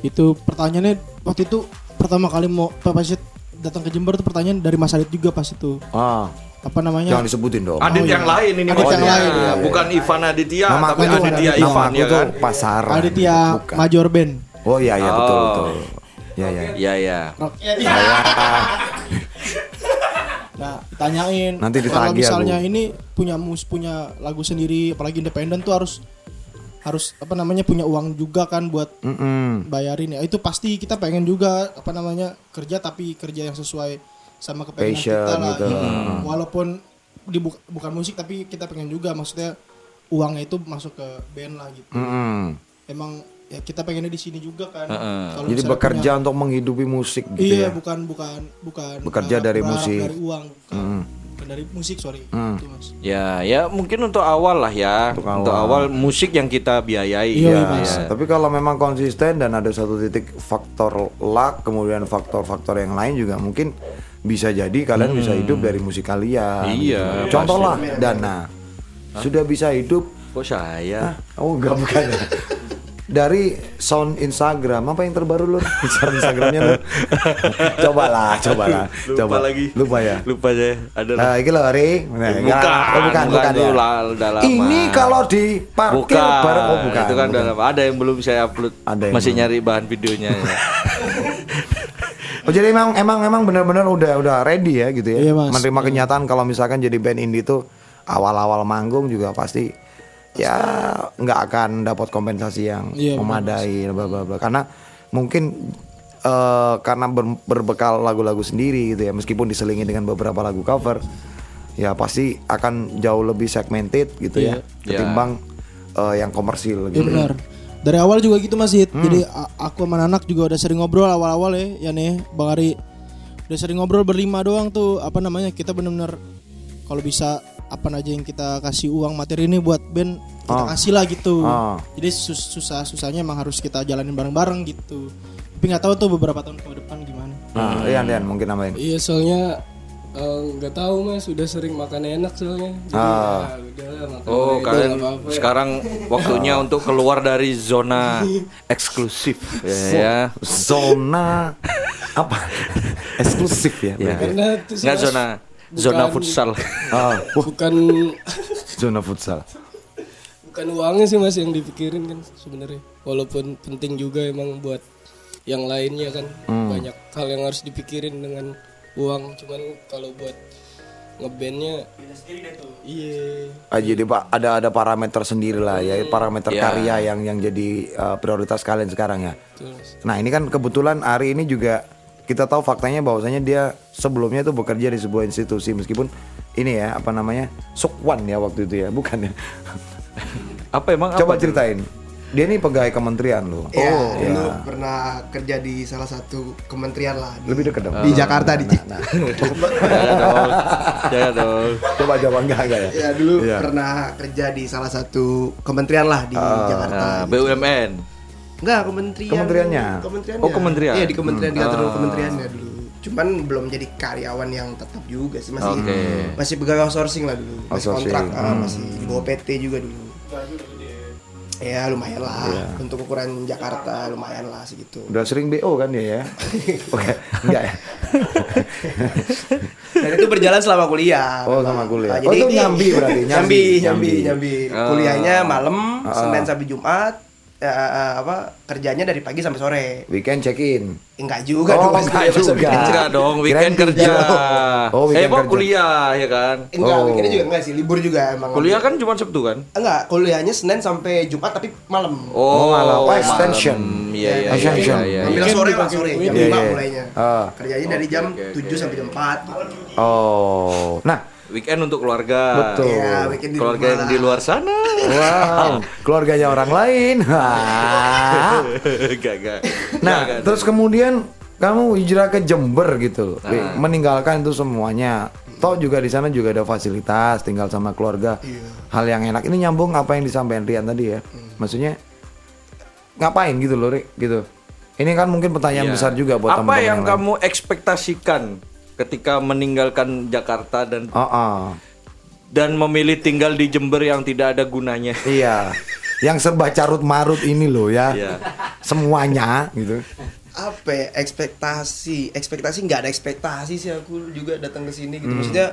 Itu pertanyaannya waktu itu pertama kali mau Papa Shit datang ke Jember tuh pertanyaan dari Mas Adit juga pas itu. ah Apa namanya? jangan disebutin dong Adit yang lain ini Adit yang maksudnya. lain, iya, bukan Ivan Aditya, Nama tapi Aditya nama Ivan aku ya kan. pasaran Aditya bukan. Major Band. oh iya iya betul Oh. Betul Ya ya. Ya ya. Nah, tanyain. Nanti kalau ditagih misalnya aku. ini punya mus punya lagu sendiri, apalagi independen tuh harus harus apa namanya punya uang juga kan buat Mm-mm. bayarin ya. Itu pasti kita pengen juga apa namanya kerja tapi kerja yang sesuai sama Passion kita lah. gitu. Iya. Walaupun di bu- bukan musik tapi kita pengen juga maksudnya uangnya itu masuk ke band lah gitu. Mm-mm. Emang ya kita pengennya di sini juga kan. Heeh. Kalau Jadi bekerja punya- untuk menghidupi musik gitu Iya, ya. bukan bukan bukan Bekerja berharap- dari musik. dari uang, bukan, bukan dari musik sorry. Itu, Mas. Ya, ya mungkin untuk awal lah ya. Untuk Untuk, awal. awal. musik yang kita biayai. Iya, ya. Mas. Ya. Tapi kalau memang konsisten dan ada satu titik faktor luck, kemudian faktor-faktor yang lain juga mungkin bisa jadi kalian bisa hidup dari musik kalian. Iya, gitu. Contoh lah Dana. Sudah bisa hidup Kok saya? Oh enggak bukan. Dari sound Instagram apa yang terbaru lu? Sound Instagramnya lu. cobalah, cobalah. Lupa Coba lagi. Lupa ya. Lupa saya. Ada Nah, ini loh, Ri. Nah, Bukan, ya. Oh, bukan, bukan, itu ya. lah, udah lama. Ini kalau di parkir Bukan, bareng oh bukan. itu kan bukan. udah lama. Ada yang belum saya upload. Ada yang Masih belum. nyari bahan videonya. ya. Oh jadi emang emang emang benar-benar udah udah ready ya gitu ya. Iya, Mas. Menerima kenyataan kalau misalkan jadi band indie tuh awal-awal manggung juga pasti ya nggak akan dapat kompensasi yang Iya, memadai bla bla bla karena mungkin eh, karena ber- berbekal lagu-lagu sendiri gitu ya meskipun diselingi dengan beberapa lagu cover ya pasti akan jauh lebih segmented gitu ya Iya. ketimbang eh, yang komersil Iya gitu. benar. Dari awal juga gitu Mas Hit. Hmm. Jadi aku sama anak juga udah sering ngobrol awal-awal ya, ya nih Bang Ari. Udah sering ngobrol berlima doang tuh apa namanya kita bener-bener kalau bisa apa aja yang kita kasih uang materi ini buat band kita Ah. kasih lah gitu. Ah. Jadi sus- susah susahnya emang harus kita jalanin bareng-bareng gitu. Tapi nggak tahu tuh beberapa tahun ke depan gimana. Nah, Rian, Rian mungkin nambahin. Iya soalnya eh, nggak tahu mas udah sering makan enak soalnya. Jadi Ah. ya udahlah makan Oh, itu kalian nggak apa-apa ya. sekarang waktunya untuk keluar dari zona eksklusif ya. ya. Zona apa? Eksklusif ya. Ya. Karena Nggak zona zona futsal. Ah, bukan zona futsal. bukan uangnya sih mas yang dipikirin kan sebenarnya. Walaupun penting juga emang buat yang lainnya kan Hmm. banyak hal yang harus dipikirin dengan uang. Cuman kalau buat ngebandnya iya Ah, jadi pak ada ada parameter sendiri lah ya parameter Ya. karya yang yang jadi uh, prioritas kalian sekarang ya. betul. Nah ini kan kebetulan Ari ini juga kita tahu faktanya bahwasanya dia sebelumnya tuh bekerja di sebuah institusi meskipun ini ya apa namanya sukwan ya waktu itu ya bukan ya. Apa emang Coba apa? ceritain. Dia ini pegawai kementerian loh. Iya, Oh, dulu ya. pernah kerja di salah satu kementerian lah di, Lebih dekat dong. di Jakarta di Nah, Jangan dong. Jangan dong. coba jawab enggak enggak ya? Ya dulu Iya. pernah kerja di salah satu kementerian lah di Jakarta. Nah, gitu. BUMN. Enggak, kementerian. Kementeriannya? Kementeriannya. Oh, kementerian. Iya, di kementerian di kantor Ah. kementeriannya dulu. Cuman belum jadi karyawan yang tetap juga sih, masih Oke. masih pegawai outsourcing lah dulu. Masih Outsourcing. kontrak, ah, Hmm. masih di bawah PT juga dulu. Ya lumayan lah Iya. untuk ukuran Jakarta lumayan lah segitu. Udah sering BO kan dia ya? Oke, enggak ya? Dan itu berjalan selama kuliah. Oh, sama kuliah. Nah, Oh, itu nyambi berarti, Nyambi, nyambi, nyambi, nyambi. nyambi. Kuliahnya malam, Ah. Senin sampai Jumat. Eh, apa kerjanya dari pagi sampai sore. Weekend check in. Enggak juga Oh, dong, enggak juga. weekend. Enggak dong, weekend kerja. Oh, weekend eh, mau kerja. kuliah ya kan? Enggak, Oh. weekendnya juga enggak sih, libur juga emang. Kuliah kan cuma Sabtu kan? Enggak, kuliahnya Senin sampai Jumat tapi malam. Oh, malam. Oh, malam. extension. Iya, iya, Extension. iya, iya, Ambil iya. sore lah sore, jam Iya, 5 iya. mulainya. Ah. Kerjanya dari jam oke, 7 sampai jam 4 gitu. Oh, nah, Weekend untuk keluarga. Betul. Iya, weekend di Keluarga rumah yang di luar sana. wow, keluarganya orang lain. Enggak, enggak. Nah, Enggak, terus kemudian kamu hijrah ke Jember gitu, meninggalkan itu semuanya. Toh juga di sana juga ada fasilitas, tinggal sama keluarga. Hal yang enak. Ini nyambung apa yang disampaikan Rian tadi ya. Maksudnya ngapain gitu loh, Rik, gitu. Ini kan mungkin pertanyaan Iya. besar juga buat Apa teman-teman yang lain. kamu ekspektasikan ketika meninggalkan Jakarta dan Oh, oh. dan memilih tinggal di Jember yang tidak ada gunanya? Iya. Yang serba carut marut ini loh ya. Iya. Semuanya gitu. apa ya, ekspektasi ekspektasi nggak ada ekspektasi sih aku juga datang ke sini Hmm. gitu maksudnya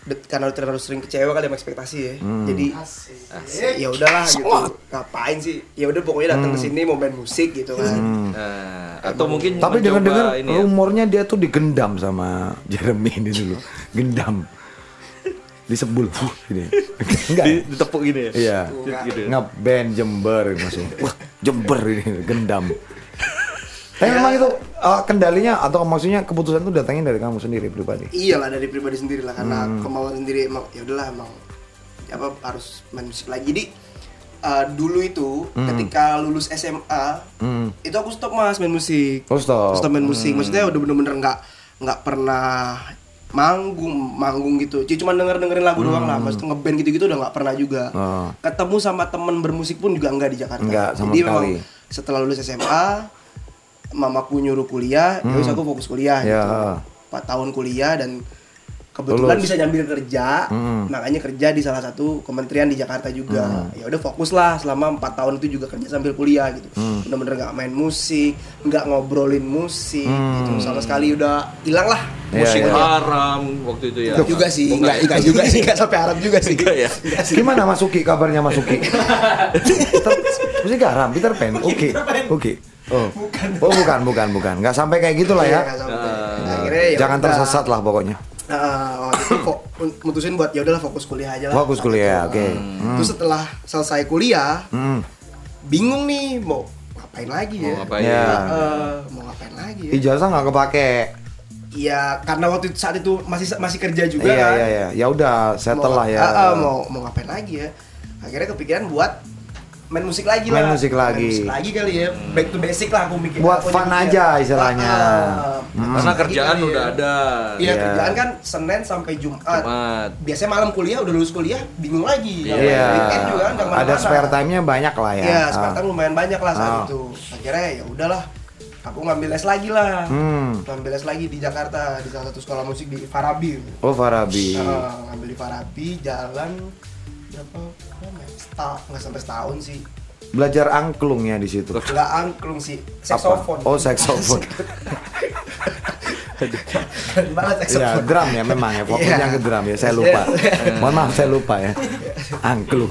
karena terlalu sering kecewa kali sama ekspektasi ya. Hmm. Jadi ya udahlah gitu. Ngapain sih? Ya udah pokoknya datang ke sini mau main musik gitu kan. Nah, atau mungkin Tapi mencoba dengar-dengar ini ya. rumornya dia tuh digendam sama Jeremy ini dulu. Gendam. Disebul. Gini. Enggak. Di- ditepuk gini ya. Iya. Gitu ya. Ngeband Jember maksudnya. Wah, Jember ini gendam. Tapi memang itu uh, kendalinya atau maksudnya keputusan itu datangnya dari kamu sendiri pribadi. Iyalah dari pribadi sendiri lah karena Hmm. kemauan sendiri emang ya udahlah emang apa harus main musik lagi. Jadi uh, dulu itu ketika lulus SMA Hmm. itu aku stop mas main musik. Oh, stop. Stop main musik. Maksudnya udah bener-bener nggak nggak pernah manggung manggung gitu. Cuma denger dengerin lagu doang lah. Maksudnya ngeband gitu-gitu udah nggak pernah juga. Hmm. Oh. Ketemu sama temen bermusik pun juga enggak di Jakarta. Nggak, sama Jadi sekali. memang setelah lulus SMA mamaku nyuruh kuliah, ya wis aku fokus kuliah Hmm. Ya. gitu. 4 tahun kuliah dan kebetulan Lulus. bisa nyambil kerja, Hmm. makanya kerja di salah satu kementerian di Jakarta juga. Ya udah fokus lah selama 4 tahun itu juga kerja sambil kuliah gitu. Hmm. Bener-bener nggak main musik, nggak ngobrolin musik gitu. Sama sekali udah hilang lah. Iya, Musik iya. haram waktu itu ya. juga sih, Oh, nggak enggak. enggak juga sih, nggak sampai Arab juga sih. Enggak ya? Nggak sih. Gimana Masuki kabarnya Masuki? Peter, mesti garam, Peter Pan. Oke. Oke. Oh. Oh, bukan, bukan, bukan. Nggak sampai kayak gitu lah Iya, ya. akhirnya ya Jangan udah. tersesat lah pokoknya. Nah, waktu itu kok mutusin buat ya udahlah fokus kuliah aja lah. Fokus kuliah, oke. Hmm. Terus setelah selesai kuliah, Hmm. bingung nih mau ngapain lagi ya? Mau ngapain? Ya. Eh, mau ngapain lagi ya? Ijazah nggak kepake. Iya, karena waktu itu- saat itu masih masih kerja juga Iya, kan. iya, iya. Ya udah, settle lah ya. Mau mau ngapain lagi ya? Akhirnya kepikiran buat main musik lagi Main lah. musik lagi. Main musik lagi kali ya. Back to basic lah aku mikir. Buat aku fun mikir. aja istilahnya. Ah, ah. Karena kerjaan ya. udah ada. Iya, Iya. kerjaan kan Senin sampai Jumat. Jumat. Biasanya malam kuliah udah lulus kuliah bingung lagi. Iya. weekend juga kan Ada spare time-nya banyak lah ya. Iya, spare time lumayan banyak lah saat Ah. itu. Akhirnya ya udahlah. Aku ngambil les lagi lah. Hmm. Ngambil les lagi di Jakarta di salah satu sekolah musik di Farabi. Oh, Farabi. Ah, ngambil di Farabi jalan berapa ya? Setahun, nggak sampai setahun sih. Belajar angklungnya di situ. Nggak angklung sih, saksofon. Oh, saksofon. Keren banget Ya, drum ya memang ya. Fokusnya Iya. ke drum ya. Saya lupa. Mohon maaf saya lupa ya. Angklung.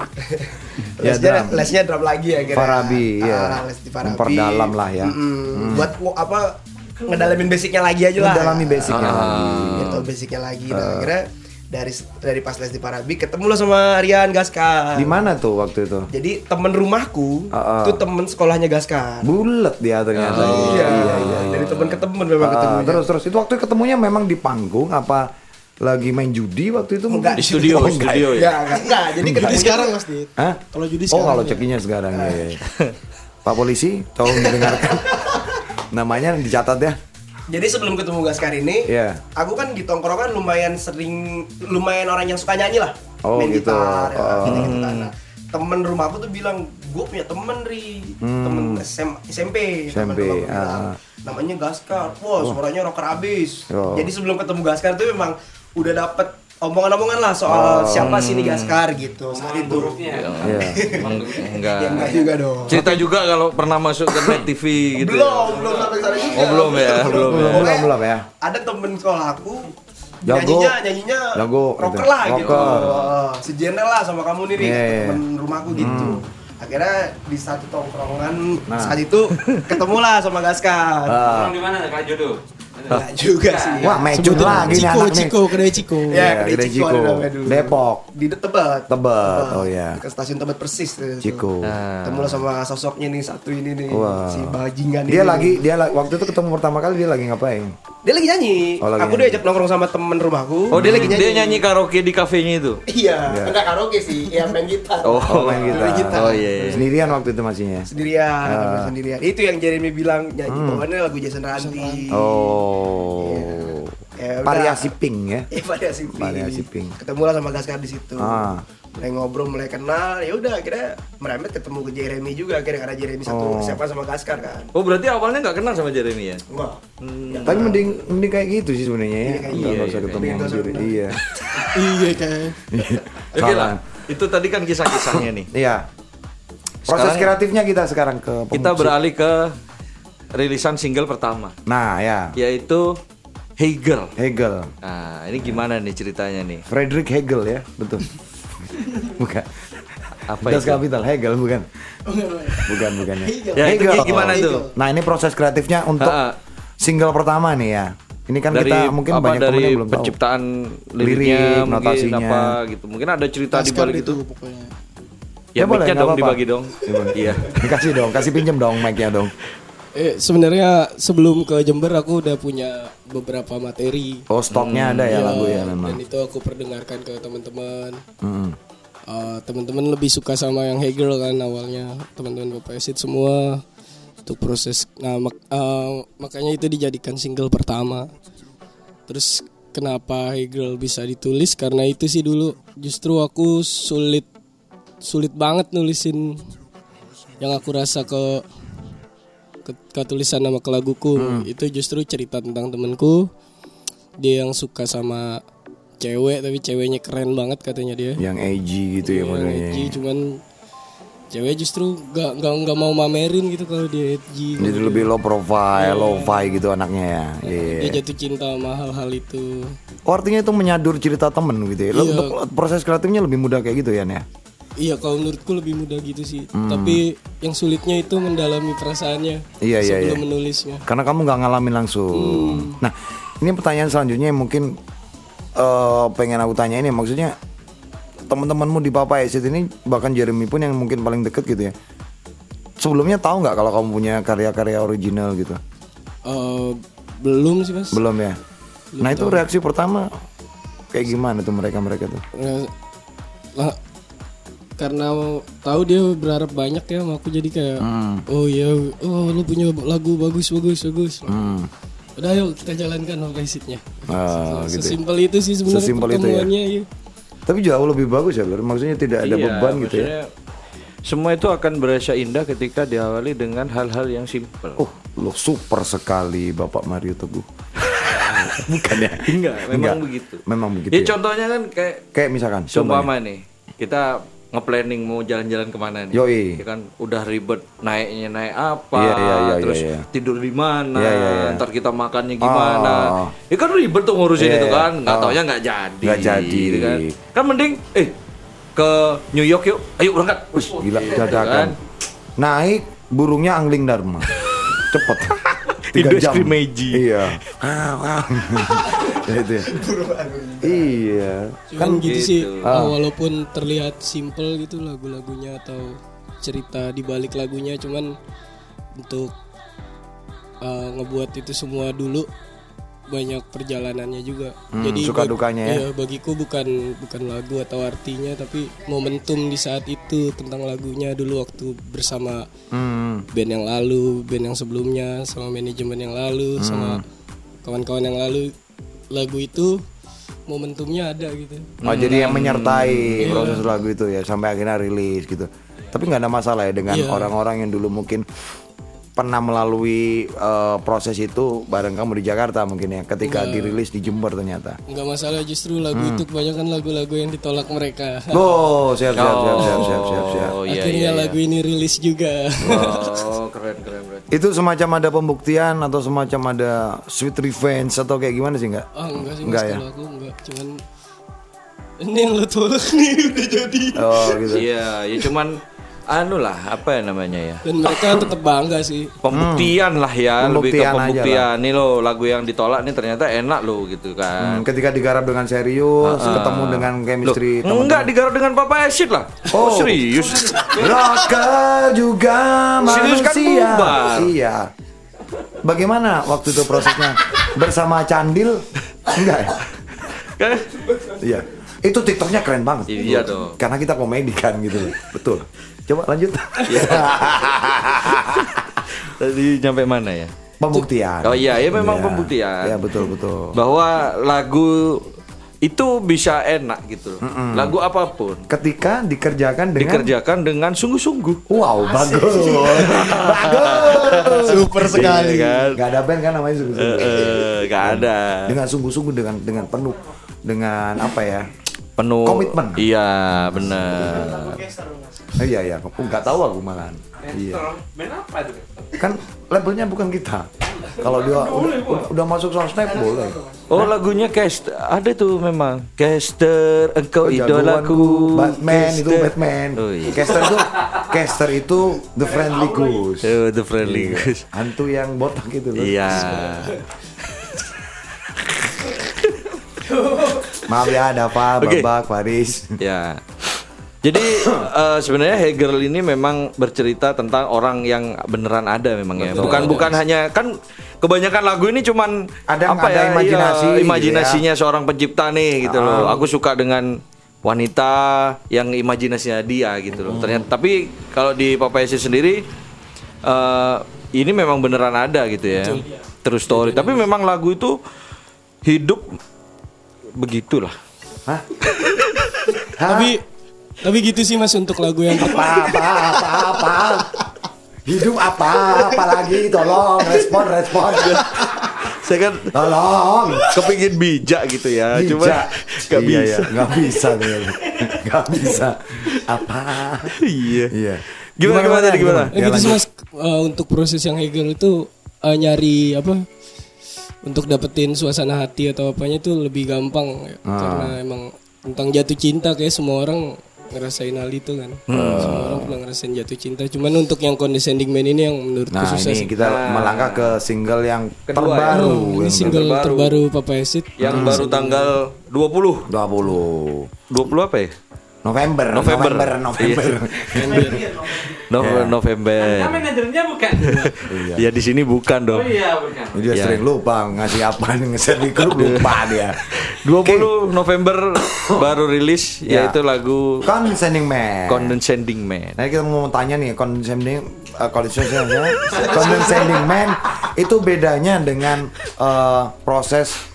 Ya, lesnya, drum. lesnya drum lagi ya kira. Farabi, iya. les di Farabi. Memperdalam lah ya. Mm-mm. Buat wo- apa ngedalamin basicnya lagi aja lah. Mendalami basicnya Ah. lagi. Tahu basicnya lagi. Nah, akhirnya dari dari pas les di Farabi ketemu lah sama Rian Gaskar. Di mana tuh waktu itu? Jadi temen rumahku Ah, ah. itu temen sekolahnya Gaskar. Bulet dia ternyata. iya, iya, iya. Dari temen ke temen memang Ah, ketemunya. terus terus itu waktu ketemunya memang di panggung apa lagi main judi waktu itu Enggak, Di studio, Oh, enggak. studio ya. Enggak, enggak, enggak. Jadi Judi ketemunya sekarang tuh- Mas Dit. Hah? Kalau judi Oh, sekarang. kalau ya. cekinya sekarang ya. ya. Pak polisi, tolong didengarkan. Namanya dicatat ya. Jadi sebelum ketemu Gaskar ini, Iya. aku kan di tongkrongan lumayan sering, lumayan orang yang suka nyanyi lah, Oh, main gitu. gitar, ya, Oh. gitu, gitu kan. Nah, temen rumahku tuh bilang, gue punya temen ri, Hmm. temen SM, SMP, temen SMP, ah. namanya Gaskar, wah suaranya rocker abis. Oh. Jadi sebelum ketemu Gaskar tuh memang udah dapet omongan-omongan lah soal Oh. siapa sih ini Gaskar gitu saat itu. buruknya. Iya. Emang enggak. Ya enggak juga dong. Cerita juga kalau pernah masuk ke net TV gitu. belum, belum sampai sana juga. Oh, belum ya, belum ya. Belum, belum ya. ada temen sekolah aku Jago. nyanyinya nyanyinya Jago, rocker gitu. lah gitu Rocker. Wah, sejener lah sama kamu nih Ri, Iya, kata iya. temen rumahku gitu akhirnya di satu tongkrongan Nah. saat itu ketemu lah sama Gaskar Ah. Orang di mana Kak Jodoh? Enggak juga sih Wah, mecut Sebutin lagi nih Ciko, anak nih. Ciko, kedai Ciko. Ya, Iya, kedai Ciko. Depok. di Tebet Tebet, oh iya. ke stasiun Tebet persis tuh. Ciko. ketemu lah sama sosoknya nih satu ini nih si bajingan Dia ini. lagi dia waktu itu ketemu pertama kali dia lagi ngapain? Dia lagi nyanyi Oh, lagi aku nyanyi. diajak nongkrong sama temen rumahku Oh, dia lagi dia nyanyi karaoke di kafenya itu. iya Iya. enggak karaoke sih ya main gitar Oh, Oh, main gitar. Main gitar. Oh iya. iya. Sendirian waktu itu masihnya. sendirian main sendirian itu yang Jeremy bilang nyanyi bawaannya lagu Jason Ranti Oh. Ya. Variasi pink ya. Iya, variasi pink. Variasi pink. Ketemu lah sama Gaskar di situ. Ah. Mulai ngobrol, mulai kenal. Ya udah, akhirnya merembet ketemu ke Jeremy juga. Akhirnya karena Jeremy satu Oh. siapa sama Gaskar kan. Oh, berarti awalnya nggak kenal sama Jeremy ya? Wah. Tapi mending mending kayak gitu sih sebenarnya ya. Iya, iya, usah ketemu iya. sama diri. usah Iya. Iya kayak. Oke lah. Itu tadi kan kisah-kisahnya nih. Iya. Proses Sekarang- kreatifnya kita sekarang ke Kita beralih ke rilisan single pertama, Nah, ya. yaitu Hegel. Hegel. Nah, ini gimana nih ceritanya nih? Frederick Hegel ya, betul. bukan. Apa Das itu? Kapital Hegel bukan. Bukan bukan ya. Ya, itu gimana tuh? Nah, ini proses kreatifnya untuk Ha-ha. single pertama nih ya. Ini kan dari kita mungkin apa banyak dari yang belum tahu. penciptaan Lirik, liriknya mungkin notasinya. apa gitu. Mungkin ada cerita di balik itu. itu pokoknya. Ya, Ya boleh, dong apa-apa. dibagi dong. Iya. Dikasih dong, kasih pinjem dong mic-nya dong. Eh sebenarnya sebelum ke Jember aku udah punya beberapa materi. Oh, stoknya ada ya Iya, lagu ya memang. Dan itu aku perdengarkan ke teman-teman. Mm-mm. Eh, teman-teman lebih suka sama yang Hegel kan awalnya teman-teman Bapak semua untuk proses nah mak- eh, makanya itu dijadikan single pertama terus kenapa Hegel bisa ditulis karena itu sih dulu justru aku sulit sulit banget nulisin yang aku rasa ke ke, ke tulisan nama ke laguku itu justru cerita tentang temenku dia yang suka sama cewek tapi ceweknya keren banget katanya dia. Yang AG gitu ya edgy, cuman cewek justru gak, gak, nggak mau mamerin gitu kalau dia edgy Jadi lebih low profile, low fi gitu anaknya ya. Iya. dia jatuh cinta sama hal-hal itu. Oh, artinya itu menyadur cerita temen gitu ya. Untuk proses kreatifnya lebih mudah kayak gitu ya, ya. Iya kalau menurutku lebih mudah gitu sih tapi yang sulitnya itu mendalami perasaannya Iya, iya, sebelum iya. menulisnya Karena kamu nggak ngalamin langsung. Hmm. Nah, ini pertanyaan selanjutnya yang mungkin eh, pengen aku tanya ini maksudnya teman-temanmu di Papa Exit ini bahkan Jeremy pun yang mungkin paling deket gitu ya. Sebelumnya tahu nggak kalau kamu punya karya-karya original gitu? Eh, belum sih mas Belum ya. Nah itu reaksi pertama kayak gimana tuh mereka mereka tuh? Eh, karena tahu dia berharap banyak ya sama aku jadi kayak oh ya oh lu punya lagu bagus bagus bagus Hmm. udah yuk kita jalankan apa exitnya Ah, gitu. ya. sesimpel itu sih sebenarnya Sesimpel itu ya. iya. Tapi jauh lebih bagus ya, Lur. Maksudnya tidak ada Iya, beban gitu ya. Semua itu akan berasa indah ketika diawali dengan hal-hal yang simpel. Oh, lo super sekali Bapak Mario Teguh. Bukan ya? Enggak, memang Enggak. begitu. Memang begitu. Ya, ya? contohnya kan kayak Kayak misalkan, seumpama nih, kita nge-planning mau jalan-jalan ke mana nih. Yoi. Ya kan udah ribet naiknya naik apa, Iya, iya, iya, terus iya, iya. tidur di mana, Iya, iya, iya. ntar kita makannya gimana. Oh. Ya kan ribet tuh ngurusin Iya, itu iya. kan, nggak Oh. taunya nggak jadi. Nggak jadi. gitu kan. Kan mending eh ke New York yuk, ayo berangkat. Wih, Gila gitu dadakan. kan. Naik burungnya angling dharma. Cepet. Tiga jam. Skrimeji. Iya. Ah, ah. Ya, itu ya. Iya. Cuman gitu, sih gitu. Ah. uh, walaupun terlihat simple gitu lagu-lagunya atau cerita di balik lagunya cuman untuk uh, ngebuat itu semua dulu banyak perjalanannya juga. Hmm, Jadi suka dukanya ya? Iya, bagiku bukan bukan lagu atau artinya tapi momentum di saat itu tentang lagunya dulu waktu bersama Hmm. band yang lalu, band yang sebelumnya, sama manajemen yang lalu, sama kawan-kawan yang lalu. Lagu itu momentumnya ada gitu. Oh, jadi yang menyertai Iya. proses lagu itu ya sampai akhirnya rilis gitu. Tapi nggak ada masalah ya dengan Iya. orang-orang yang dulu mungkin pernah melalui eh, proses itu bareng kamu di Jakarta mungkin ya ketika dirilis di Jember ternyata. Nggak masalah justru lagu Hmm. itu kebanyakan lagu-lagu yang ditolak mereka. Oh, siap siap siap siap siap siap siap. Oh iya Akhirnya iya. iya. lagu ini rilis juga. Oh keren keren berarti. Itu semacam ada pembuktian atau semacam ada sweet revenge atau kayak gimana sih nggak? Ah enggak sih Enggak mas ya? kalau aku enggak cuman ini yang lo tolak nih udah jadi Oh gitu. Iya, ya cuman anu lah apa ya namanya ya dan mereka tetap bangga sih. pembuktian lah ya lebih ke Pembuktian pembuktian nih lo lagu yang ditolak nih ternyata enak lo gitu kan Hmm, ketika digarap dengan serius, ketemu dengan chemistry Loh, enggak digarap dengan Papa Acid lah oh, serius Rocker juga Serius kan manusia. bubar. Iya. Bagaimana waktu itu prosesnya bersama Candil? Enggak ya? kan Iya. Itu TikToknya keren banget. Iya dong. Karena kita komedi kan gitu. Betul. Coba lanjut. Iya. tadi nyampe mana ya Pembuktian. Oh iya, ya memang Iya. pembuktian. Iya betul betul. bahwa lagu itu bisa enak gitu loh. lagu apa pun Ketika dikerjakan dengan dikerjakan dengan sungguh-sungguh Wow, bagus. bagus. Super sekali. Iya kan Gak ada band kan namanya sungguh-sungguh. Eh, nggak ada Dengan sungguh-sungguh dengan dengan penuh dengan apa ya? penuh Komitmen. iya benar Eh, iya iya, aku nggak tahu aku malahan. Iya. Main apa itu? Kan labelnya bukan kita. Kalau dia udah, udah masuk sosmed boleh. Oh lagunya cast ada tuh memang caster engkau Oh, idolaku ku, Batman itu. Batman. oh, iya. Caster itu Caster itu the friendly ghost. Oh, the friendly Iya. ghost. Hantu yang botak itu loh. iya Maaf ya ada apa Oke. Babak Faris. ya jadi eh, sebenarnya Hegel ini memang bercerita tentang orang yang beneran ada memang ya. Bukan bukan hanya kan kebanyakan lagu ini cuman Ada- apa ada ya imajinasi iya, imajinasinya seorang pencipta nih gitu loh. Ah. aku suka dengan wanita yang imajinasinya dia gitu loh. Ternyata tapi kalau di Papa Esi sendiri eh, ini memang beneran ada gitu ya. Terus story. Tapi memang lagu itu hidup begitulah Hah? Tapi tapi gitu sih Mas untuk lagu yang apa apa apa apa? Hidup apa apalagi tolong respon respon. Saya kan tolong. kepingin bijak gitu ya cuma Bijak. nggak Iya, bisa. iya. nggak bisa nggak bisa. Apa? Iya. Iya. Gimana, gimana, tadi, gimana? Ya gitu sih mas. Eh, untuk proses yang Hegel itu eh, nyari apa untuk dapetin suasana hati atau apanya itu lebih gampang. Ya. Ah. karena emang tentang jatuh cinta kayak semua orang ngerasain hal itu kan. Hmm. semua orang pernah ngerasain jatuh cinta. Cuman untuk yang condescending man ini yang menurutku Nah susah ini sih. kita melangkah ke single yang Kedua ya. terbaru Oh, ini yang single terbaru. terbaru, Papa Acid yang baru tanggal 20 20 20 apa ya November November. November November, No- Ya. November Kan manajernya bukan. ya di sini bukan Oh dong iya bukan. dia Iya. sering lupa ngasih apa nge-share di grup lupa dia 20 November baru rilis Ya. yaitu lagu Condescending Man Condescending Man Nah kita mau tanya nih condescending uh, condescending, condescending man itu bedanya dengan uh, proses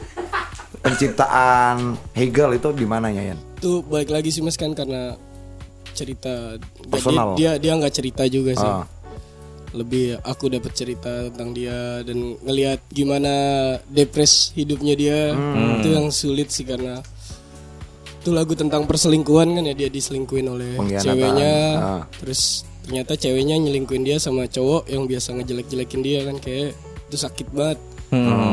penciptaan Hegel itu di mananya Yan? Itu baik lagi sih mas kan karena cerita Personal. dia dia nggak cerita juga sih Ah. lebih aku dapat cerita tentang dia dan ngelihat gimana depres hidupnya dia Hmm. itu yang sulit sih karena itu lagu tentang perselingkuhan kan ya dia diselingkuhin oleh ceweknya Ah. terus ternyata ceweknya nyelingkuhin dia sama cowok yang biasa ngejelek-jelekin dia kan kayak itu sakit banget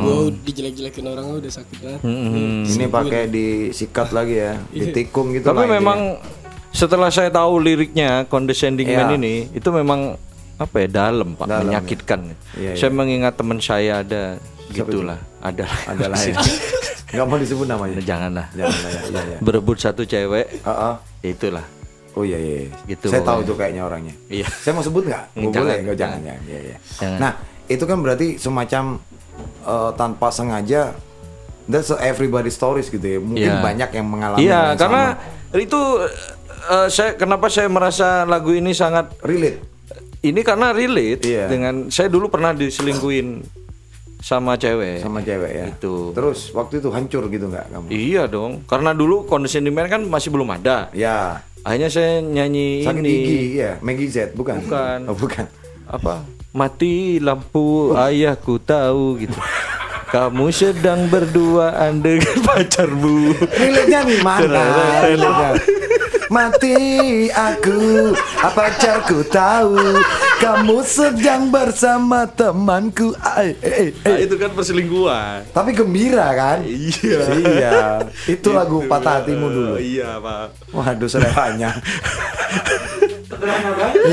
gua dijelek-jelekin orang udah sakit banget Hmm. Ini pakai disikat lagi ya, ditikung gitu tapi lah memang setelah saya tahu liriknya Condescending Iya. Man ini itu memang apa ya dalam pak Dalam, menyakitkan Iya, saya mengingat teman saya ada gitulah ada. Ada lah ya. Gak mau disebut namanya. janganlah Jangan lah ya. Iya, iya. berebut satu cewek Ah, ah. itulah Oh iya iya. iya. Gitu Saya tahu tuh kayaknya orangnya. Iya. Saya mau sebut nggak? Hmm, Nggak jangan, boleh, nggak jangan, jangan. jangan. Iya, iya. Jangan. Nah, itu kan berarti semacam eh, tanpa sengaja that's everybody stories gitu ya. Mungkin Iya. banyak yang mengalami Iya, hal yang karena sama. itu eh, saya kenapa saya merasa lagu ini sangat relate. ini karena relate Iya. dengan saya dulu pernah diselingkuin sama cewek. sama cewek ya. Itu. Terus waktu itu hancur gitu nggak kamu? Iya dong, karena dulu Condescending Man kan masih belum ada. Ya. Akhirnya saya nyanyi Sakit ini gigi, ya. Maggie Z, bukan? Bukan. Oh, bukan. apa? Mati lampu ayahku tahu gitu. Kamu sedang berduaan dengan pacarmu. Relate-nya nih mana? Mati aku, apa pacarku tahu kamu sedang bersama temanku. Ay, eh, eh, Nah, eh. itu kan perselingkuhan. Tapi gembira kan? Iya. Iya. Itu lagu patah hatimu dulu. Iya, Pak. Waduh serempanya.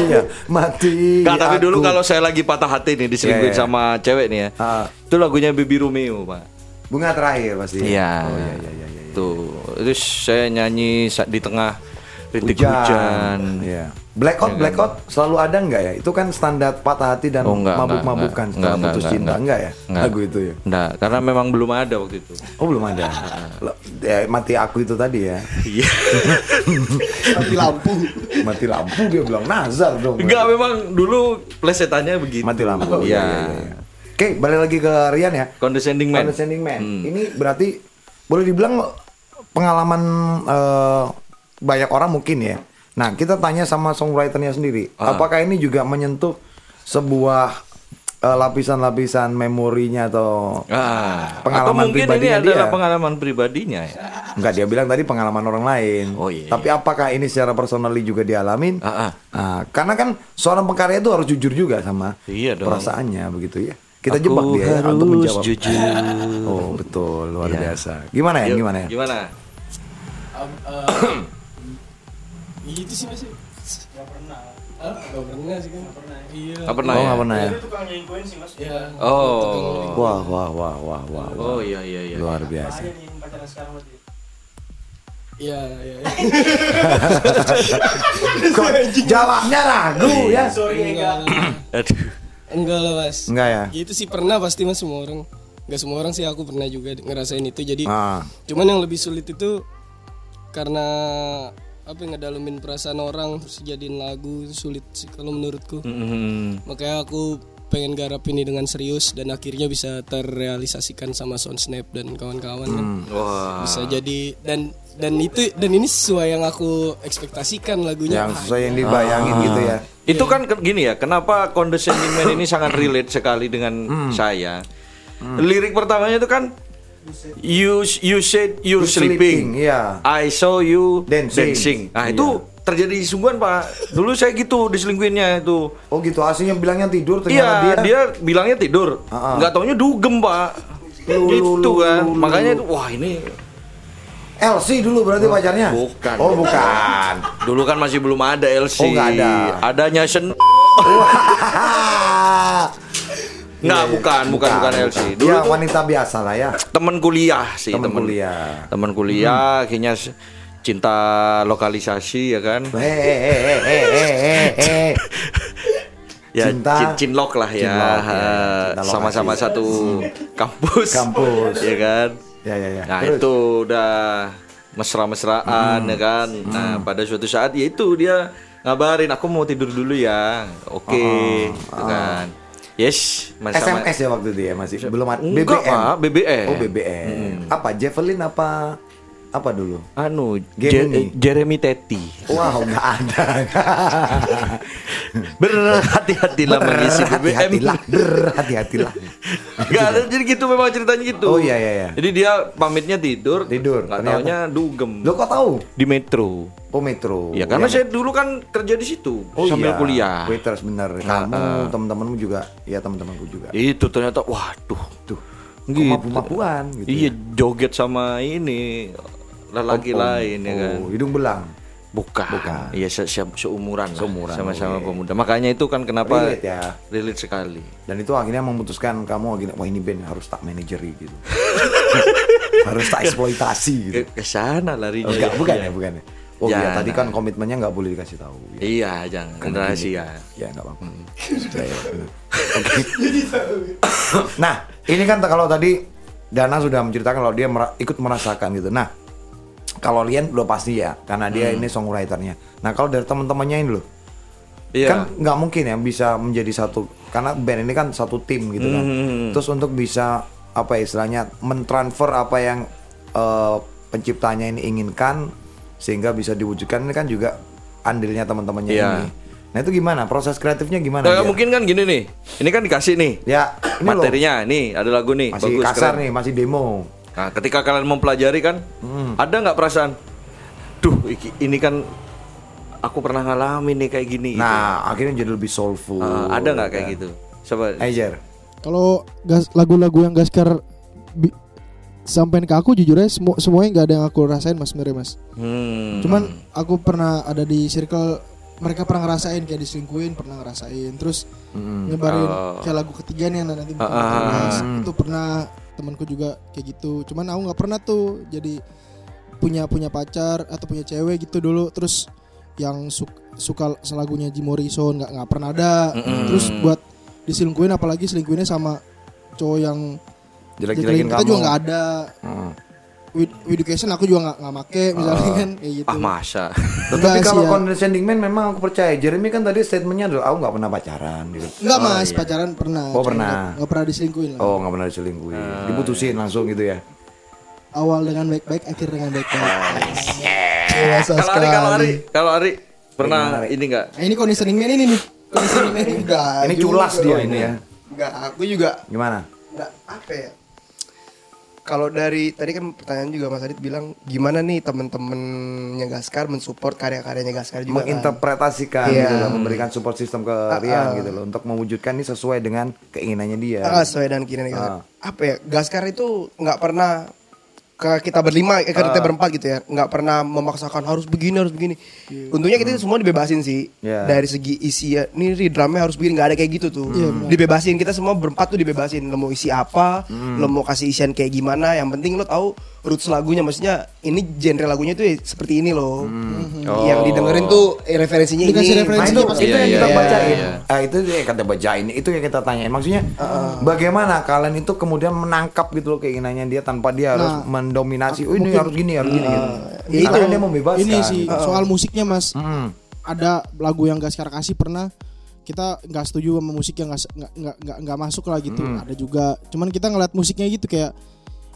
iya, mati. Nggak, tapi dulu aku. kalau saya lagi patah hati nih diselingkuhin Iya, iya. sama cewek nih ya. Ah, Itu lagunya Baby Romeo, Pak. bunga terakhir pasti. Iya. Oh iya iya iya. iya. Tuh, terus saya nyanyi di tengah rintik hujan. Iya. Blackout, blackout selalu ada nggak ya? Itu kan standar patah hati dan Oh, mabuk-mabukan enggak, setelah enggak, putus enggak, cinta, enggak. enggak ya? Enggak. Lagu itu ya? Enggak, karena memang belum ada waktu itu. Oh belum ada. Lo- ya, mati aku itu tadi ya. Iya. mati lampu Mati lampu dia bilang nazar dong. Enggak, memang dulu plesetannya begitu. Mati lampu. Iya. iya, iya, iya. Oke, balik lagi ke Rian ya. Condescending man. Condescending Man. Hmm. Ini berarti boleh dibilang pengalaman eh, banyak orang mungkin ya. Nah, kita tanya sama songwriternya sendiri. Ah. Apakah ini juga menyentuh sebuah eh, lapisan-lapisan memorinya atau Ah, Pengalaman atau mungkin ini pribadinya adalah dia. pengalaman pribadinya ya. enggak dia bilang tadi pengalaman orang lain. Oh, iya, Tapi apakah ini secara personally juga dialamin? Ah, ah. Ah, karena kan seorang pengkarya itu harus jujur juga sama Iya dong. perasaannya begitu ya. Kita Aku jebak dia ya, harus untuk menjawab. jujur. Oh betul luar Iya. biasa. Gimana ya? Yuk, Gimana ya? Gimana? Itu sih masih Gak pernah Gak pernah sih kan Iya Gak pernah Oh ya? nggak pernah ya? Iya Oh. Wah wah wah wah wah. wah. Oh iya iya iya. Luar biasa. Iya iya Kok jawabnya ragu ya? Enggak lah. Aduh. Enggak lah mas Enggak ya? Itu sih pernah pasti mas semua orang Gak semua orang sih aku pernah juga ngerasain itu Jadi Ah, cuman yang lebih sulit itu Karena apa ngedalemin perasaan orang terus jadiin lagu itu sulit sih kalau menurutku Mhm. makanya aku pengen garap ini dengan serius dan akhirnya bisa terrealisasikan sama Sound Snap dan kawan-kawan kan Wah. bisa jadi dan dan itu dan ini sesuai yang aku ekspektasikan lagunya yang sesuai yang dibayangin gitu ya. Itu kan ke- gini ya, kenapa Condescending Man ini sangat relate sekali dengan Hmm. saya. Lirik pertamanya itu kan You you said you're You're sleeping, sleeping. iya. I saw you Dancing. dancing. Nah, Iya. itu terjadi sungguhan, Pak. Dulu saya gitu diselingkuhinnya itu. Oh gitu, aslinya bilangnya tidur ternyata Iya, dia. dia, bilangnya tidur. Ah. Nggak taunya dugem, Pak. Lu, lu, gitu kan. Makanya itu wah ini LC dulu berarti pacarnya? bukan. Oh bukan. Dulu kan masih belum ada LC. Oh, nggak ada. Adanya sen Nggak, bukan, bukan, bukan LC. Dulu Dia tuh- wanita biasa lah ya. temen kuliah sih Temen temen. kuliah. temen kuliah akhirnya s- cinta lokalisasi ya kan? Eh eh eh eh ya Cinta- cin cinlok lah ya, Cinlok, ya, ya, sama-sama lokasi. satu kampus. Kampus. ya kan? Ya ya ya. nah Terus? itu udah mesra-mesraan ya kan? Nah pada suatu saat ya itu dia ngabarin aku mau tidur dulu ya oke gitu kan yes mas- sama- SMS ya waktu itu ya masih belum ada Enggak, BBM. Pak, BBM. Oh BBM. Apa Javelin apa apa dulu? anu. Je- Jeremy Teti Wow nggak ada. berhati-hatilah mengisi BBM Berhati-hatilah, berhati-hatilah. Gak ada jadi gitu memang ceritanya gitu. Oh, iya, iya, iya. Jadi dia pamitnya tidur, Tidur, taunya dugem Lo kok tahu? di metro. Oh Metro. Ya karena Ya, saya dulu kan kerja di situ Oh sambil iya, kuliah. Waiters bener. Kamu, teman-temanmu juga, ya teman-temanku juga. Itu ternyata waduh Tuh, gitu. kemapu-mapuan gitu. iya ya. joget sama ini lelaki Om-om. lain ya kan. Oh, hidung belang. Bukan. Bukan. Iya se- se- seumuran, Seumuran, sama-sama pemuda. Makanya itu kan kenapa Relate ya. relate sekali. Dan itu akhirnya memutuskan kamu akhirnya wah ini band harus tak manajeri gitu. harus tak eksploitasi gitu. Ke, sana larinya. Oh, enggak, bukan Iya. ya, bukan ya. Oh iya, Jangan. tadi kan komitmennya nggak boleh dikasih tahu. Ya. Iya, jangan Kan rahasia. Ya nggak apa-apa. Ya. Oke. nah, ini kan kalau tadi Dana sudah menceritakan kalau dia ikut merasakan gitu. Nah, kalau Lian udah pasti ya, karena dia ini songwriternya. Nah, kalau dari teman-temannya ini loh, Iya. kan nggak mungkin ya bisa menjadi satu karena band ini kan satu tim gitu kan. Hmm. Terus untuk bisa apa ya istilahnya mentransfer apa yang eh, penciptanya ini inginkan sehingga bisa diwujudkan ini kan juga andilnya teman-temannya Iya. ini. Nah itu gimana proses kreatifnya gimana? Nah, mungkin kan gini nih. Ini kan dikasih nih. ya ini loh, materinya nih ada lagu nih masih bagus kasar keren. nih masih demo. Nah, ketika kalian mempelajari kan, Hmm. ada nggak perasaan, duh iki- ini kan aku pernah ngalamin nih kayak gini. gitu. Nah akhirnya jadi lebih soulful. Ah, ada nggak kayak ya. gitu? Coba. Ejer. Kalau gas lagu-lagu yang Gaskar bi- sampein ke aku jujur aja semua semuanya nggak ada yang aku rasain mas sebenarnya mas. Hmm. Cuman aku pernah ada di circle mereka pernah ngerasain kayak diselingkuhin pernah ngerasain terus nyebarin Oh. kayak lagu ketiga nih yang nanti bahas. ah. itu pernah temanku juga kayak gitu cuman aku nggak pernah tuh jadi punya punya pacar atau punya cewek gitu dulu terus yang su- suka selagunya Jim Morrison nggak nggak pernah ada terus buat diselingkuhin apalagi selingkuhinnya sama cowok yang Jelek-jelekin kita kamu. juga nggak ada Hmm. Education aku juga nggak nggak make misalnya kan kayak gitu Ah masa. Tapi Enggak kalau ya. condescending man memang aku percaya. Jeremy kan tadi statementnya adalah aku nggak pernah pacaran gitu. Enggak mas, pacaran pernah. Oh, pernah. nggak- Nggak pernah diselingkuhin lah. Oh nggak pernah diselingkuhin, diputusin langsung gitu ya. Awal dengan baik-baik, akhir dengan baik-baik. Oh, Dewasa Kalau Ari, kalau Ari, kalau Ari pernah ini nggak? Nah, ini conditioning man ini nih. Conditioning man ini. Enggak Ini culas dia ini ya. Enggak, aku juga Gimana? nggak apa ya kalau dari tadi kan pertanyaan juga Mas Adit bilang gimana nih temen-temennya Gaskar mensupport karya-karyanya Gaskar juga kan? Menginterpretasikan Iya. gitu loh, memberikan support system ke Rian gitu loh untuk mewujudkan ini sesuai dengan keinginannya dia. Ah, sesuai dengan keinginan Gaskar. Ah. Apa ya? Gaskar itu nggak pernah ke kita berlima, eh, ke Ah. kita berempat gitu ya, nggak pernah memaksakan harus begini harus begini. Untungnya kita semua dibebasin sih Iya. dari segi isi ya. Nih drumnya harus begini, nggak ada kayak gitu tuh. dibebasin kita semua berempat tuh dibebasin. Lo mau isi apa, Hmm. lo mau kasih isian kayak gimana. Yang penting lo tahu roots lagunya, maksudnya ini genre lagunya tuh ya seperti ini loh. Yang didengerin tuh eh, referensinya Dikasih ini. referensi Nah, itu, pas- itu yang Iya, kita iya, bacain. iya. Ah, itu yang kita bacain, itu yang kita tanyain. Maksudnya bagaimana kalian itu kemudian menangkap gitu loh keinginannya dia tanpa dia harus Nah, mendominasi. Oh ini harus gini, harus gini gitu. Ya itu. dia membebaskan. Ini sih soal musiknya mas. Hmm. Ada lagu yang Gaskar kasih pernah kita nggak setuju sama musik yang nggak nggak nggak nggak- nggak masuk lah gitu. Hmm. Ada juga, cuman kita ngeliat musiknya gitu kayak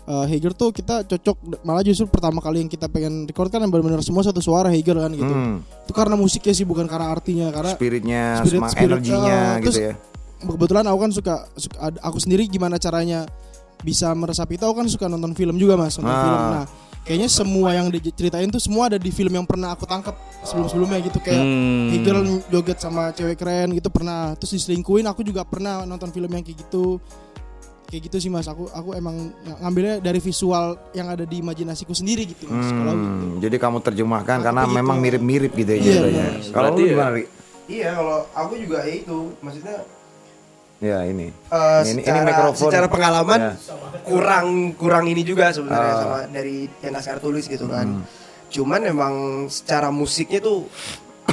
eh, Hager tuh kita cocok malah justru pertama kali yang kita pengen record kan benar-benar semua satu suara Hager kan gitu. Hmm. Itu karena musiknya sih bukan karena artinya karena Spiritnya, Spirit- semangat spirit, energinya eh, gitu terus ya. kebetulan aku kan suka, suka aku sendiri gimana caranya bisa meresapi itu aku kan suka nonton film juga mas nonton Ah. film nah kayaknya semua yang diceritain tuh semua ada di film yang pernah aku tangkap sebelum sebelumnya gitu kayak Hmm. Hegel joget sama cewek keren gitu pernah terus diselingkuhin aku juga pernah nonton film yang kayak gitu kayak gitu sih mas aku aku emang ng- ngambilnya dari visual yang ada di imajinasiku sendiri gitu mas kalau gitu Hmm, jadi kamu terjemahkan Aku karena memang mirip-mirip gitu ya Iya. Kalau lu Berarti gimana, Ri? Iya, kalau aku juga ya itu, maksudnya Ya ini. eh, ini, ini secara, mikrofon. secara pengalaman Ya. kurang kurang ini juga sebenarnya Ah. sama dari yang Gaskar tulis gitu kan. Hmm. Cuman emang secara musiknya tuh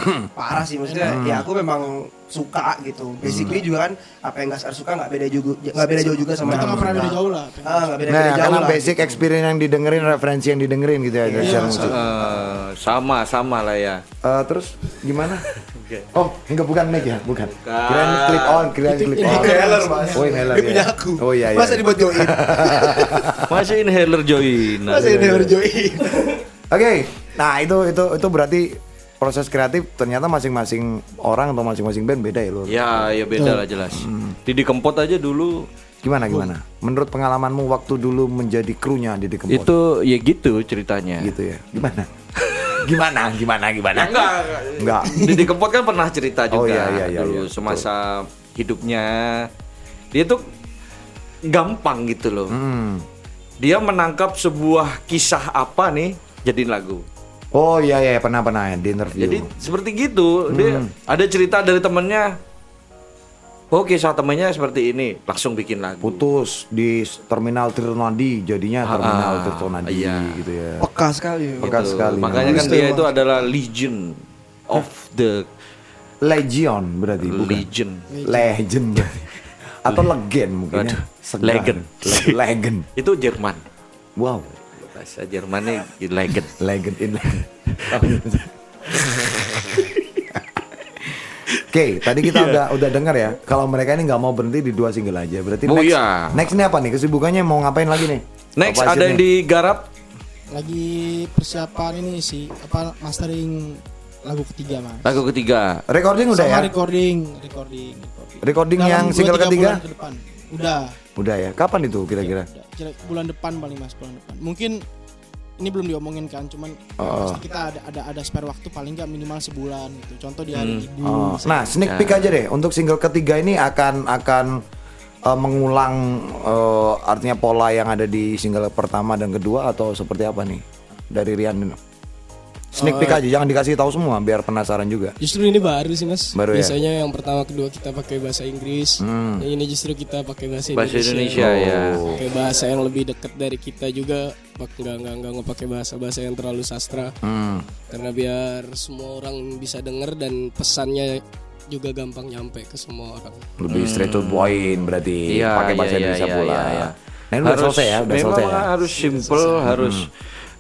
parah sih maksudnya Hmm. ya aku memang suka gitu. Basically juga kan apa yang Gaskar suka nggak beda juga nggak beda jauh juga sama kita nggak pernah beda jauh lah Ah, nggak beda Nah, beda jauh karena lah. basic experience yang didengerin, referensi yang didengerin gitu ya Iya, secara musik. Eh, sama sama lah ya. Eh, terus gimana? Oh, enggak bukan mic ya, bukan. Kirain clip on, kirain clip on. Inhaler, Mas. Oh, inhaler Dia ya. punya aku. Oh iya iya. Masa dibuat join? Masih inhaler join. Masa inhaler join? Oke, nah itu itu itu berarti proses kreatif ternyata masing-masing orang atau masing-masing band beda ya lo. Ya, ya beda lah jelas. Didi Kempot aja dulu Gimana gimana? Menurut pengalamanmu waktu dulu menjadi krunya di Kempot? itu ya gitu ceritanya. gitu ya. Gimana? gimana? Gimana? Gimana? Enggak, Enggak. Didi Kempot kan pernah cerita Oh, juga iya, iya, iya, dulu iya, semasa hidupnya. Dia tuh gampang gitu loh. Hmm. Dia menangkap sebuah kisah apa nih jadiin lagu. Oh iya iya pernah pernah ya di interview. Jadi seperti gitu, dia Hmm. ada cerita dari temennya. Oh kisah temennya seperti ini, langsung bikin lagu. putus di terminal Tirtonadi jadinya terminal ah, Tirtonadi iya. gitu ya. Peka sekali. Peka Gitu. sekali. Makanya kan dia itu adalah legend of the Legion berarti bukan. legend. Legend berarti. Atau legend mungkin ya. Legend. Le- legend. Itu Jerman. Wow. Bahasa Jermannya legend. Legend in legend. Oke, tadi kita udah udah dengar ya. Kalau mereka ini nggak mau berhenti di dua single aja. Berarti Oh, next, iya. next ini apa nih? Kesibukannya mau ngapain lagi nih? Next Apa ada yang digarap lagi persiapan ini sih apa mastering lagu ketiga mas lagu ketiga. recording udah sama ya? recording recording recording Recording Dalam yang single tiga ketiga? bulan ke depan udah Udah ya. Kapan itu kira-kira? Udah. Kira- bulan depan paling mas bulan depan mungkin ini belum diomongin kan cuman Oh. pasti kita ada ada ada spare waktu paling nggak minimal sebulan gitu contoh di hari ibu Oh, nah, sneak peek aja deh untuk single ketiga ini akan akan eh, mengulang eh, artinya pola yang ada di single pertama dan kedua atau seperti apa nih dari Rian? Sneak peek aja, jangan dikasih tahu semua biar penasaran juga. Justru ini baru sih mas. Baru ya? Biasanya yang pertama kedua kita pakai bahasa Inggris. Yang ini justru kita pakai bahasa, Bahasa Indonesia. Indonesia ya. Oh. Pakai bahasa yang lebih dekat dari kita juga. Pak nggak nggak nggak nggak pakai bahasa bahasa yang terlalu sastra. Hmm. Karena biar semua orang bisa dengar dan pesannya juga gampang nyampe ke semua orang. Lebih straight to point berarti Iya, pakai bahasa iya, Indonesia iya, pula. iya, iya. Nah, ini udah selesai ya, udah memang selesai ya. harus simple, harus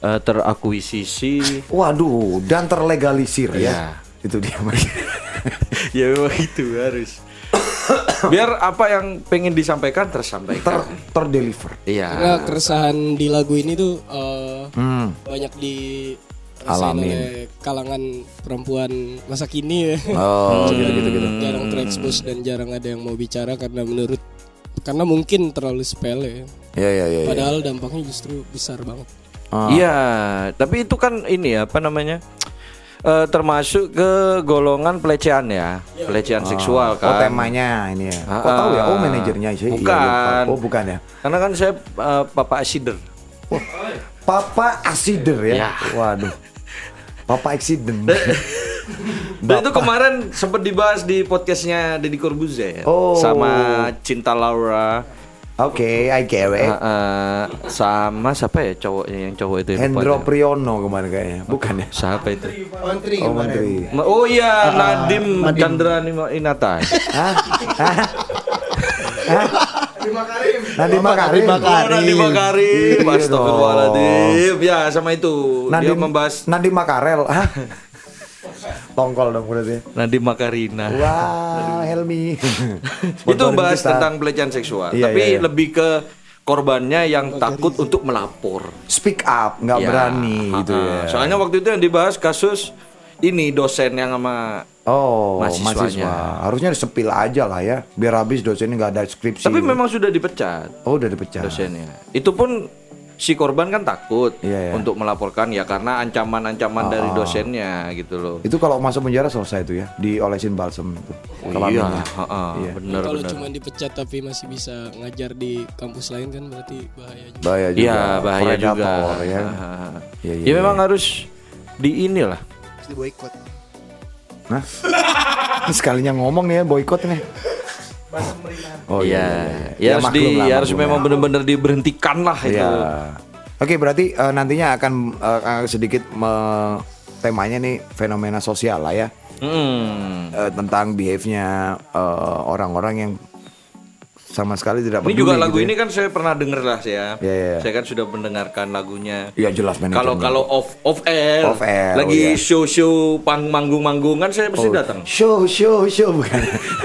eh, terakuisisi. Waduh, dan terlegalisir ya. Iya. Itu dia. ya memang itu harus. Biar apa yang pengen disampaikan ter tersampaikan. terdeliver. Iya. Karena keresahan di lagu ini tuh eh, Hmm. banyak di Alamin. oleh kalangan perempuan masa kini ya. Oh, gitu gitu gitu. jarang terekspos dan jarang ada yang mau bicara karena menurut karena mungkin terlalu sepele. Iya iya iya. iya. Padahal dampaknya justru besar banget. Ah. Iya, tapi itu kan ini ya, apa namanya? Eh, termasuk ke golongan pelecehan ya, pelecehan seksual Oh kan. temanya ini ya. Ah, Kok tahu ya? Oh ah. manajernya sih. Iya, Bukan. lupa. Oh bukan ya. Karena kan saya eh, Papa Asider. Papa Asider ya. Ya. Waduh. Papa accident. Dan itu kemarin sempat dibahas di podcastnya Deddy Corbuzier Oh. sama Cinta Laura, Oke, I get it. eh, eh, sama siapa ya cowoknya yang cowok itu Hendro. Priyono kemarin kayaknya. Bukan ya? Siapa itu? Menteri Oh menteri. Oh iya, Nadim Chandra Nima- Inata. Hah? Hah? Hah? Nadiem Makarim. Oh, Nadim Makarim. Iya Astagfirullahaladzim. Ya, sama itu. Dia Nadiem membahas Nadiem Makarel. Hah? Tongkol dong berarti. Nadim Makarina. Wah, Helmi. itu bahas kita. tentang pelecehan seksual. Iya, Tapi iya, iya. lebih ke korbannya yang takut untuk melapor. speak up, nggak Ya, berani gitu ya. Soalnya waktu itu yang dibahas kasus ini dosen yang sama Oh, mahasiswanya. mahasiswa. Harusnya sepil aja lah ya, biar habis dosennya nggak ada skripsi. tapi memang sudah dipecat oh udah dipecat. dosennya. Itu pun si korban kan takut Iya, iya. untuk melaporkan ya karena ancaman-ancaman dari dosennya gitu loh. Itu kalau masuk penjara selesai itu ya, diolesin balsem itu. iya, kelaminnya. ha-ha, Iya. bener Kalau cuma dipecat tapi masih bisa ngajar di kampus lain kan berarti bahaya juga. Bahaya juga. Iya bahaya juga. Predator, ya. Ha-ha. Iya, iya, ya memang iya. harus di inilah. Di boykot. Nah, sekalinya ngomong nih ya boykot nih. Oh Iya, iya, ya, harus di, maklum lah, ya harus maklum memang ya. benar-benar diberhentikan lah itu. Iya. Oke, berarti eh, nantinya akan akan sedikit me- temanya nih fenomena sosial lah ya. Hmm. Eh, tentang behave-nya eh, orang-orang yang sama sekali tidak Ini peduli juga lagu gitu ya. ini kan saya pernah denger lah saya. Iya, iya. Saya kan sudah mendengarkan lagunya. Iya jelas manajernya. Kalau kalau off off air, Off air, lagi oh iya. show show pang manggung manggung kan saya pasti Oh, datang. Show, show, show bukan.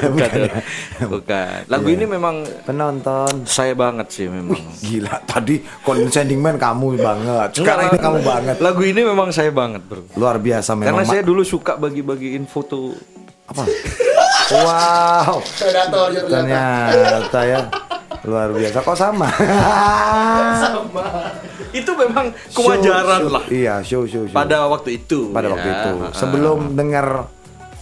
bukan. ya. Bukan. Lagu Iya. ini memang Penonton. saya banget sih memang. Gila, tadi condescending man kamu banget. Sekarang ini kamu banget. Lagu ini memang saya banget, Bro. Luar biasa memang. Karena saya dulu suka bagi-bagiin foto. apa? Wow. Ternyata ya. Luar biasa kok sama. Itu memang kewajaran Show, show. lah Iya, show show show. pada waktu itu. pada ya. waktu itu. Sebelum dengar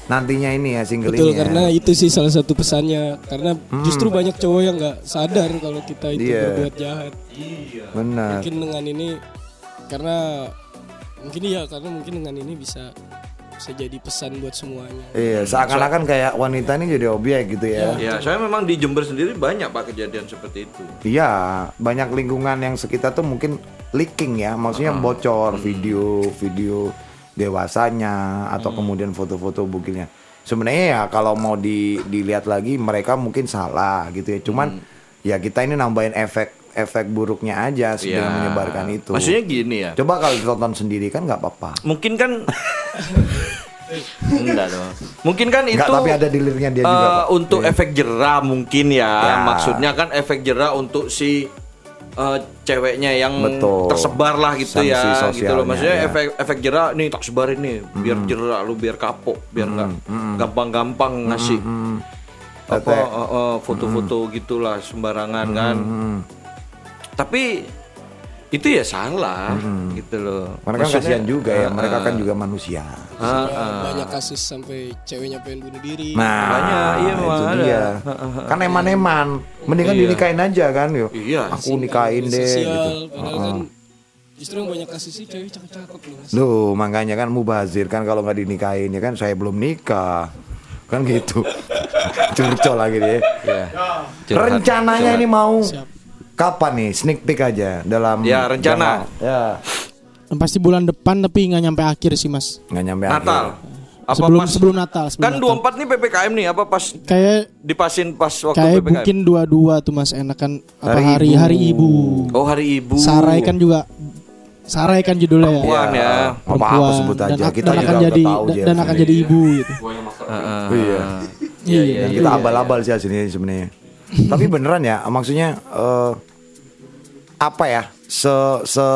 nantinya ini ya single Betul ini. ya. karena itu sih salah satu pesannya karena justru banyak cowok yang nggak sadar kalau kita itu Hmm. Iya. berbuat jahat. Benar. Mungkin dengan ini karena mungkin iya karena mungkin dengan ini bisa bisa jadi pesan buat semuanya. Iya, seakan-akan kayak wanita ini jadi objek gitu ya. Ya, saya memang di Jember sendiri banyak Pak kejadian seperti itu. Iya, banyak lingkungan yang sekitar tuh mungkin leaking ya, maksudnya bocor video video dewasanya atau kemudian foto-foto bukilnya. Sebenarnya ya kalau mau di, dilihat lagi mereka mungkin salah gitu ya. Cuman ya kita ini nambahin efek efek buruknya aja dengan Ya. menyebarkan itu. Maksudnya gini ya. Coba kalau ditonton sendiri kan nggak apa-apa. Mungkin kan Enggak dong. Mungkin kan itu Nggak, tapi ada di liriknya dia eh, juga. Pak. untuk Iya. efek jerah mungkin ya. Ya. Maksudnya kan efek jerah untuk si eh, ceweknya yang Betul. tersebar lah gitu Sanksi ya gitu sosialnya, loh maksudnya ya. Efek efek jerah nih tak sebarin nih biar jerah lu biar kapok biar nggak gampang-gampang ngasih apa Tete. eh, eh, foto-foto gitulah sembarangan kan tapi itu ya salah gitu loh Karena kan Maksudnya, kasihan juga ya, eh, mereka eh, kan juga manusia. ah, Ya, ah. banyak kasus sampai ceweknya pengen bunuh diri. Nah, Banyak, iya, memang itu ada. dia. Kan eman-eman, mendingan Iya. dinikahin aja kan, yuk. Iya. Aku nikahin deh sosial, gitu. Padahal kan justru yang banyak kasus sih cewek cakep-cakep loh. Loh, makanya kan mubazir kan kalau nggak dinikahin ya kan saya belum nikah. Kan gitu. Curcol lagi deh. Iya. Curhat, Rencananya curhat. ini mau Siap. Kapan nih sneak peek aja dalam Ya, rencana. jangka- ya, pasti bulan depan tapi nggak nyampe akhir sih mas. nggak nyampe Natal. akhir. Apa sebelum pas- sebelum Natal. Sebelum kan Natal. 24 nih PPKM nih apa pas Kayak dipasin pas waktu kayak PPKM? mungkin dua-dua tuh mas enakan apa Hari hari Ibu. hari ibu. Oh hari ibu. Sarai kan juga Sarai kan judulnya ya. Perempuan ya. Apa-apa sebut aja. dan, Kita dan juga akan udah jadi tahu, dan, dan akan jadi ibu gitu. Heeh. Iya. Iya, iya, kita iya. abal-abal sih sini sebenarnya. Tapi beneran ya, maksudnya eh, apa ya? Se se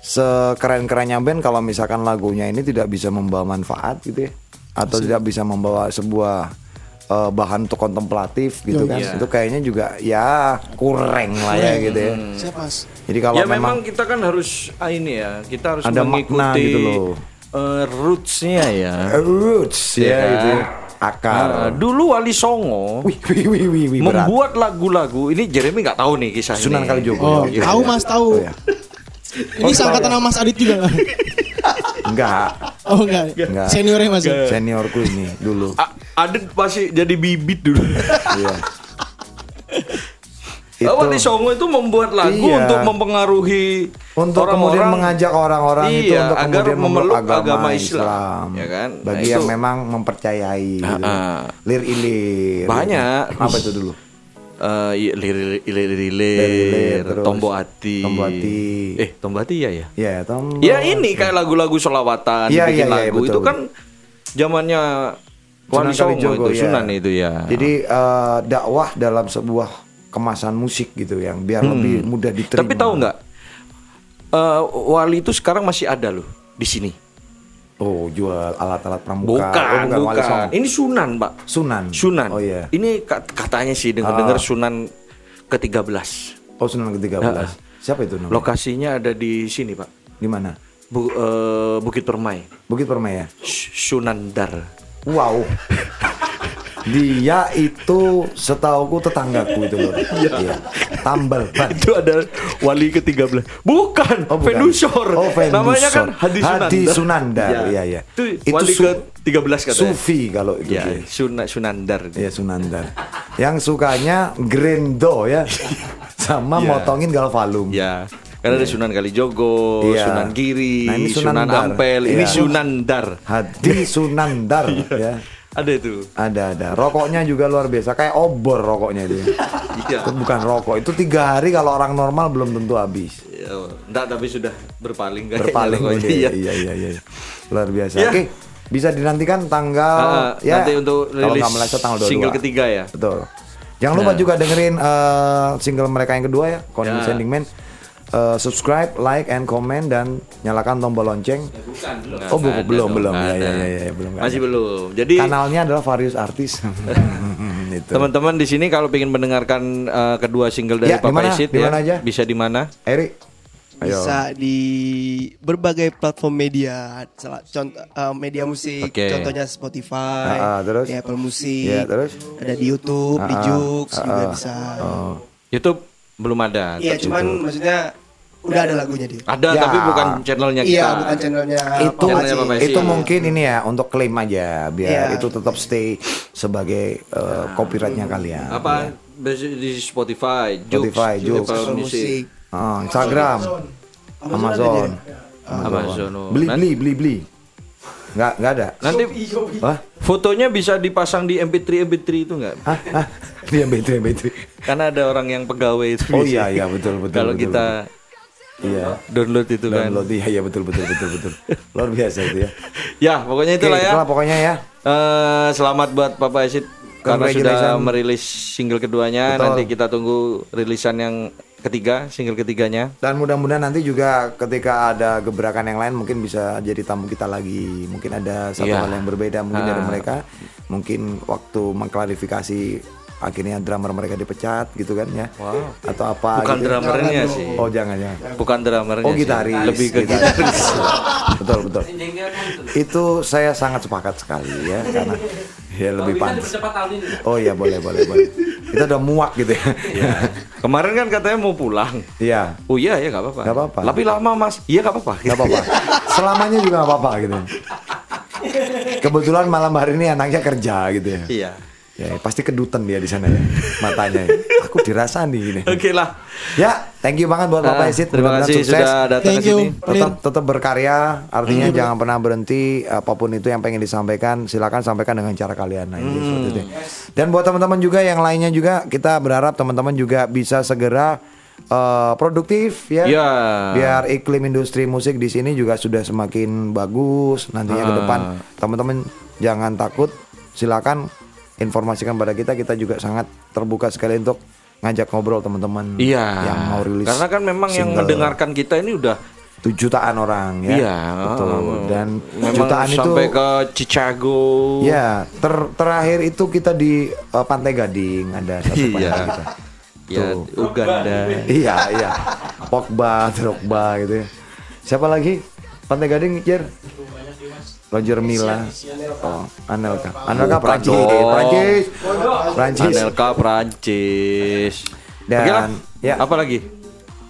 sekeren-kerennya band kalau misalkan lagunya ini tidak bisa membawa manfaat gitu ya atau tidak bisa membawa sebuah eh, bahan untuk kontemplatif gitu Yo, kan. iya. Itu kayaknya juga ya kurang lah ya gitu ya. Siap mas. Jadi kalau ya memang memang, kita kan harus ah, ini ya, kita harus Ada mengikuti makna gitu loh. eh, roots-nya ya. roots Iya ya kan? gitu ya. Akar. Ah, dulu Wali Songo Wih, wih, wih, wih, wih, membuat lagu-lagu ini Jeremy nggak tahu nih kisah Sunan ini. Kalijogo. Oh, Iya, tahu iya. mas tahu. Oh, iya. Ini sangkatan sama Mas Adit juga? Enggak, Oh enggak. Enggak. Seniornya mas. seniorku ini dulu. A- Adit masih jadi bibit dulu. Iya. Oh, Wali Songo itu membuat lagu Iya. untuk mempengaruhi untuk kemudian orang-orang. mengajak orang-orang itu Iya, untuk agar kemudian memeluk agama, agama Islam, Islam, ya kan? Nah, Bagi itu- yang memang mempercayai, gitu. Ah. lir ilir. Banyak. Apa itu dulu? Eh, iya, terus tombo hati. Tombo Hati. Eh, tombo hati ya ya. Ya, tom. Ya ini kayak lagu-lagu selawatan, Iya, iya, bikin iya, lagu betul, itu kan zamannya Wali Songo itu, ya. Sunan itu ya. Jadi eh, dakwah dalam sebuah kemasan musik gitu yang biar lebih mudah diterima. Hmm. Tapi tahu nggak? eh, Wali itu sekarang masih ada loh di sini. Oh, jual alat-alat pramuka. Bukan, oh, bukan. Wali Songo. Ini Sunan, Pak. Sunan. Sunan. Oh iya. Ini ka- katanya sih dengar-dengar Sunan ke-13. Oh, Sunan ke-13. Ah, ah. Siapa itu namanya? Lokasinya ada di sini, Pak. Di mana? Bu- eh, Bukit Permai. Bukit Permai ya? Sunandar. Wow. Dia itu setauku tetanggaku itu loh. Iya. Tambal ban. Itu ada wali ke-13. Bukan, Oh, bukan. Venusor. Oh, Venusor. Namanya kan Hadi Sunandar. Hadi Sunandar, iya, iya. Itu, Itu wali su- ke-13 katanya. Sufi kalau itu. Ya, dia. Suna, Sunandar. Iya Sunandar. Yang sukanya grendo ya. Sama Iya. motongin galvalum. Ya. Karena ada Sunan Kalijogo, Iya. Sunan Giri, Nah, ini Sunan Sunandar. Ampel, ini Iya. Sunandar. Hadi Sunandar Iya. ya. Ada itu. Ada ada. Rokoknya juga luar biasa kayak obor rokoknya itu. Iya. Itu bukan rokok. Itu tiga hari kalau orang normal belum tentu habis. Ya, enggak tapi sudah berpaling kayaknya Berpaling pokoknya. oke. Iya. Iya iya iya. Luar biasa. Ya. Oke. Bisa dinantikan tanggal Ah, nanti untuk kalau rilis nggak meleset tanggal 22. single ketiga ya. Betul. Jangan lupa juga dengerin eh, single mereka yang kedua ya, Condescending Man. Eh, subscribe, like, and comment dan nyalakan tombol lonceng. Nggak- Oh, bu- nggak ada belum, dong, belum. nggak Ya, ya, ya, ya, belum, Masih ada. belum. Jadi Kanalnya adalah Various Artis. Itu. teman-teman di sini kalau ingin mendengarkan eh, kedua single dari Ya, di Papa mana? Isid Di ya, mana aja? bisa di mana? Eri. Ayo. Bisa di berbagai platform media, salah contoh eh, media musik, Oke. contohnya Spotify, Ah, ah, terus? di Apple Music, Iya, terus? ada di YouTube, di Ah, ah, Joox ah, juga bisa. Oh. YouTube belum ada. Iya, cuman maksudnya udah ada lagunya dia. Ada Ya. tapi bukan channelnya kita. Iya, bukan channelnya itu Channelnya itu mungkin ini ya untuk klaim aja biar Iya. itu tetap stay sebagai eh, copyrightnya kalian. Apa basi- di Spotify, Joox, Spotify, Joox. Apple Apple Music, Music. Ah, Instagram, Amazon, Amazon. oh. beli beli beli beli. Nggak nggak ada. Nanti Wah, fotonya bisa dipasang di MP3 MP3 itu enggak? hah, hah, dia betri betri. Karena ada orang yang pegawai itu. Oh iya iya betul betul. Kalau betul, kita iya download itu kan. download iya iya betul betul betul betul. Luar biasa itu ya. Ya, pokoknya Oke, itulah ya. itulah pokoknya ya. Eh, selamat buat Papa Esid karena sudah merilis single keduanya. Betul. Nanti kita tunggu rilisan yang ketiga, single ketiganya. Dan mudah-mudahan nanti juga ketika ada gebrakan yang lain mungkin bisa jadi tamu kita lagi. Mungkin ada satu Iya. hal yang berbeda mungkin dari Ah. mereka. Mungkin waktu mengklarifikasi akhirnya drummer mereka dipecat gitu kan ya. Wow. Atau apa Bukan gitu. drummernya sih. Oh jangan jangan. Bukan drummernya Oh sih. gitaris. Lebih ke gitaris. betul betul. Itu saya sangat sepakat sekali ya karena ya lebih pantas. Oh iya boleh boleh boleh. Kita udah muak gitu ya. Iya. Kemarin kan katanya mau pulang. Iya. Oh iya ya nggak apa-apa. Nggak apa-apa. Tapi lama mas. Iya nggak apa-apa. Gak apa-apa. Selamanya juga gak apa-apa gitu. Kebetulan malam hari ini anaknya kerja gitu ya. Iya. Ya, pasti kedutan dia di sana ya matanya. Ya. Aku dirasa nih gini. Oke lah. Ya, thank you banget buat Bapak Ah, Isid. terima kasih sukses. sudah datang Thank ke you. sini. Tetap tetap berkarya, artinya jangan pernah berhenti apa pun itu yang pengen disampaikan, silakan sampaikan dengan cara kalian. Nah, ini seperti itu. Dan buat teman-teman juga yang lainnya juga kita berharap teman-teman juga bisa segera eh, produktif ya. Ya. Biar iklim industri musik di sini juga sudah semakin bagus nantinya ke Ah. depan. Teman-teman jangan takut, silakan informasikan pada kita kita juga sangat terbuka sekali untuk ngajak ngobrol teman-teman Iya. yang mau rilis Karena kan memang yang mendengarkan kita ini udah jutaan orang ya. Iya, Betul. oh. Dan jutaan itu sampai ke Chicago. Ya, ter- terakhir itu kita di uh, Pantai Gading ada satu Iya. pantai kita. Ya. Uganda. iya, iya. Pogba, Drogba gitu ya. Siapa lagi? Pantai Gading, Jer? Roger Mila. Oh, Anelka. Anelka Oh, Prancis, Pradong. Prancis. Prancis. Anelka Prancis. Dan, Oke lah. ya. Apa lagi?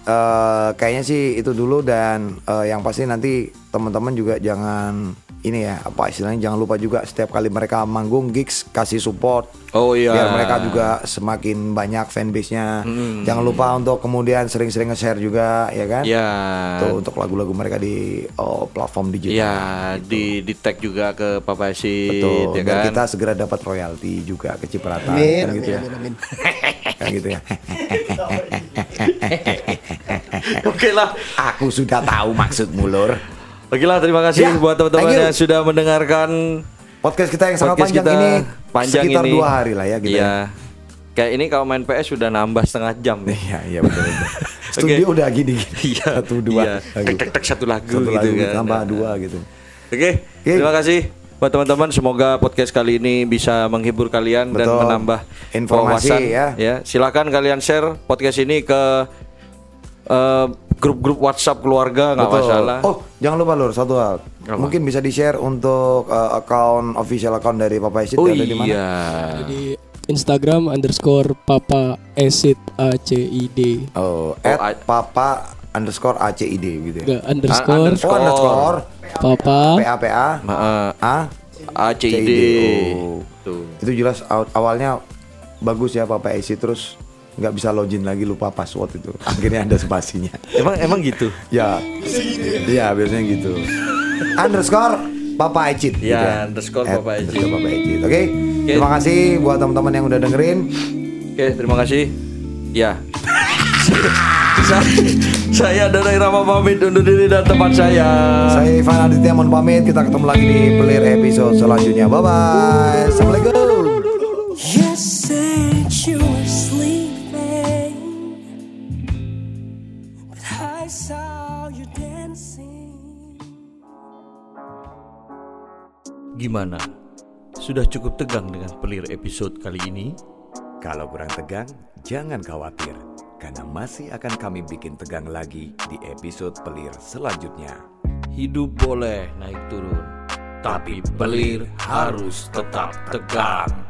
Eh, kayaknya sih itu dulu dan eh, yang pasti nanti teman-teman juga jangan ini ya apa istilahnya jangan lupa juga setiap kali mereka manggung gigs kasih support Oh iya. biar mereka juga semakin banyak fanbase-nya. Jangan lupa untuk kemudian sering-sering nge-share juga ya kan? Ya. Tuh untuk lagu-lagu mereka di oh, platform digital. Ya, di di tag juga ke Papa Sid, Betul. ya Biar kan? kita segera dapat royalti juga kecipratan Amin, kan gitu ya. amin, amin. Kan gitu ya. Oke lah. Aku sudah tahu maksudmu Lur. Oke lah, terima kasih Ya, buat teman-teman yang sudah mendengarkan Podcast kita yang sangat podcast panjang kita ini panjang sekitar ini. dua hari lah ya gitu. Iya. ya. Kayak ini kalau main PS sudah nambah setengah jam. Iya, iya betul betul. Studio udah gini. Iya. Satu dua Iya. lagu. Tek tek satu lagu Satu gitu lagu kan. tambah dua gitu. Oke, terima kasih buat teman-teman. Semoga podcast kali ini bisa menghibur kalian dan Betul. menambah Informasi, wawasan. ya. silakan kalian share podcast ini ke eh, grup-grup WhatsApp keluarga nggak Betul. masalah. Oh, jangan lupa Lur, satu hal. Apa? Mungkin bisa di-share untuk uh, account official account dari Papa Isid Oh ada di mana? iya. Di Instagram underscore papa acid a c i d Oh, Oh, at a- papa underscore ACID gitu ya. Enggak underscore underscore. Oh, underscore papa PAPA Heeh. A ACID. CID. Oh. Tuh. Itu jelas aw- awalnya bagus ya Papa Isid terus nggak bisa login lagi lupa password itu. Akhirnya ada spasinya. Emang emang gitu. Ya, iya biasanya gitu. Underscore Papa Ecit. Ya, gitu underscore At Papa Ecit. underscore Papa Ecit. Oke. Terima kasih buat teman-teman yang udah dengerin. Oke, terima kasih. Ya. saya, saya dari Rama pamit undur diri dan teman saya. Saya Ivan Aditya mohon pamit. Kita ketemu lagi di Pelir episode selanjutnya. Bye bye. Assalamualaikum. Said you Gimana? Sudah cukup tegang dengan pelir episode kali ini? Kalau kurang tegang, jangan khawatir, karena masih akan kami bikin tegang lagi di episode pelir selanjutnya. Hidup boleh naik turun, tapi pelir harus tetap tegang.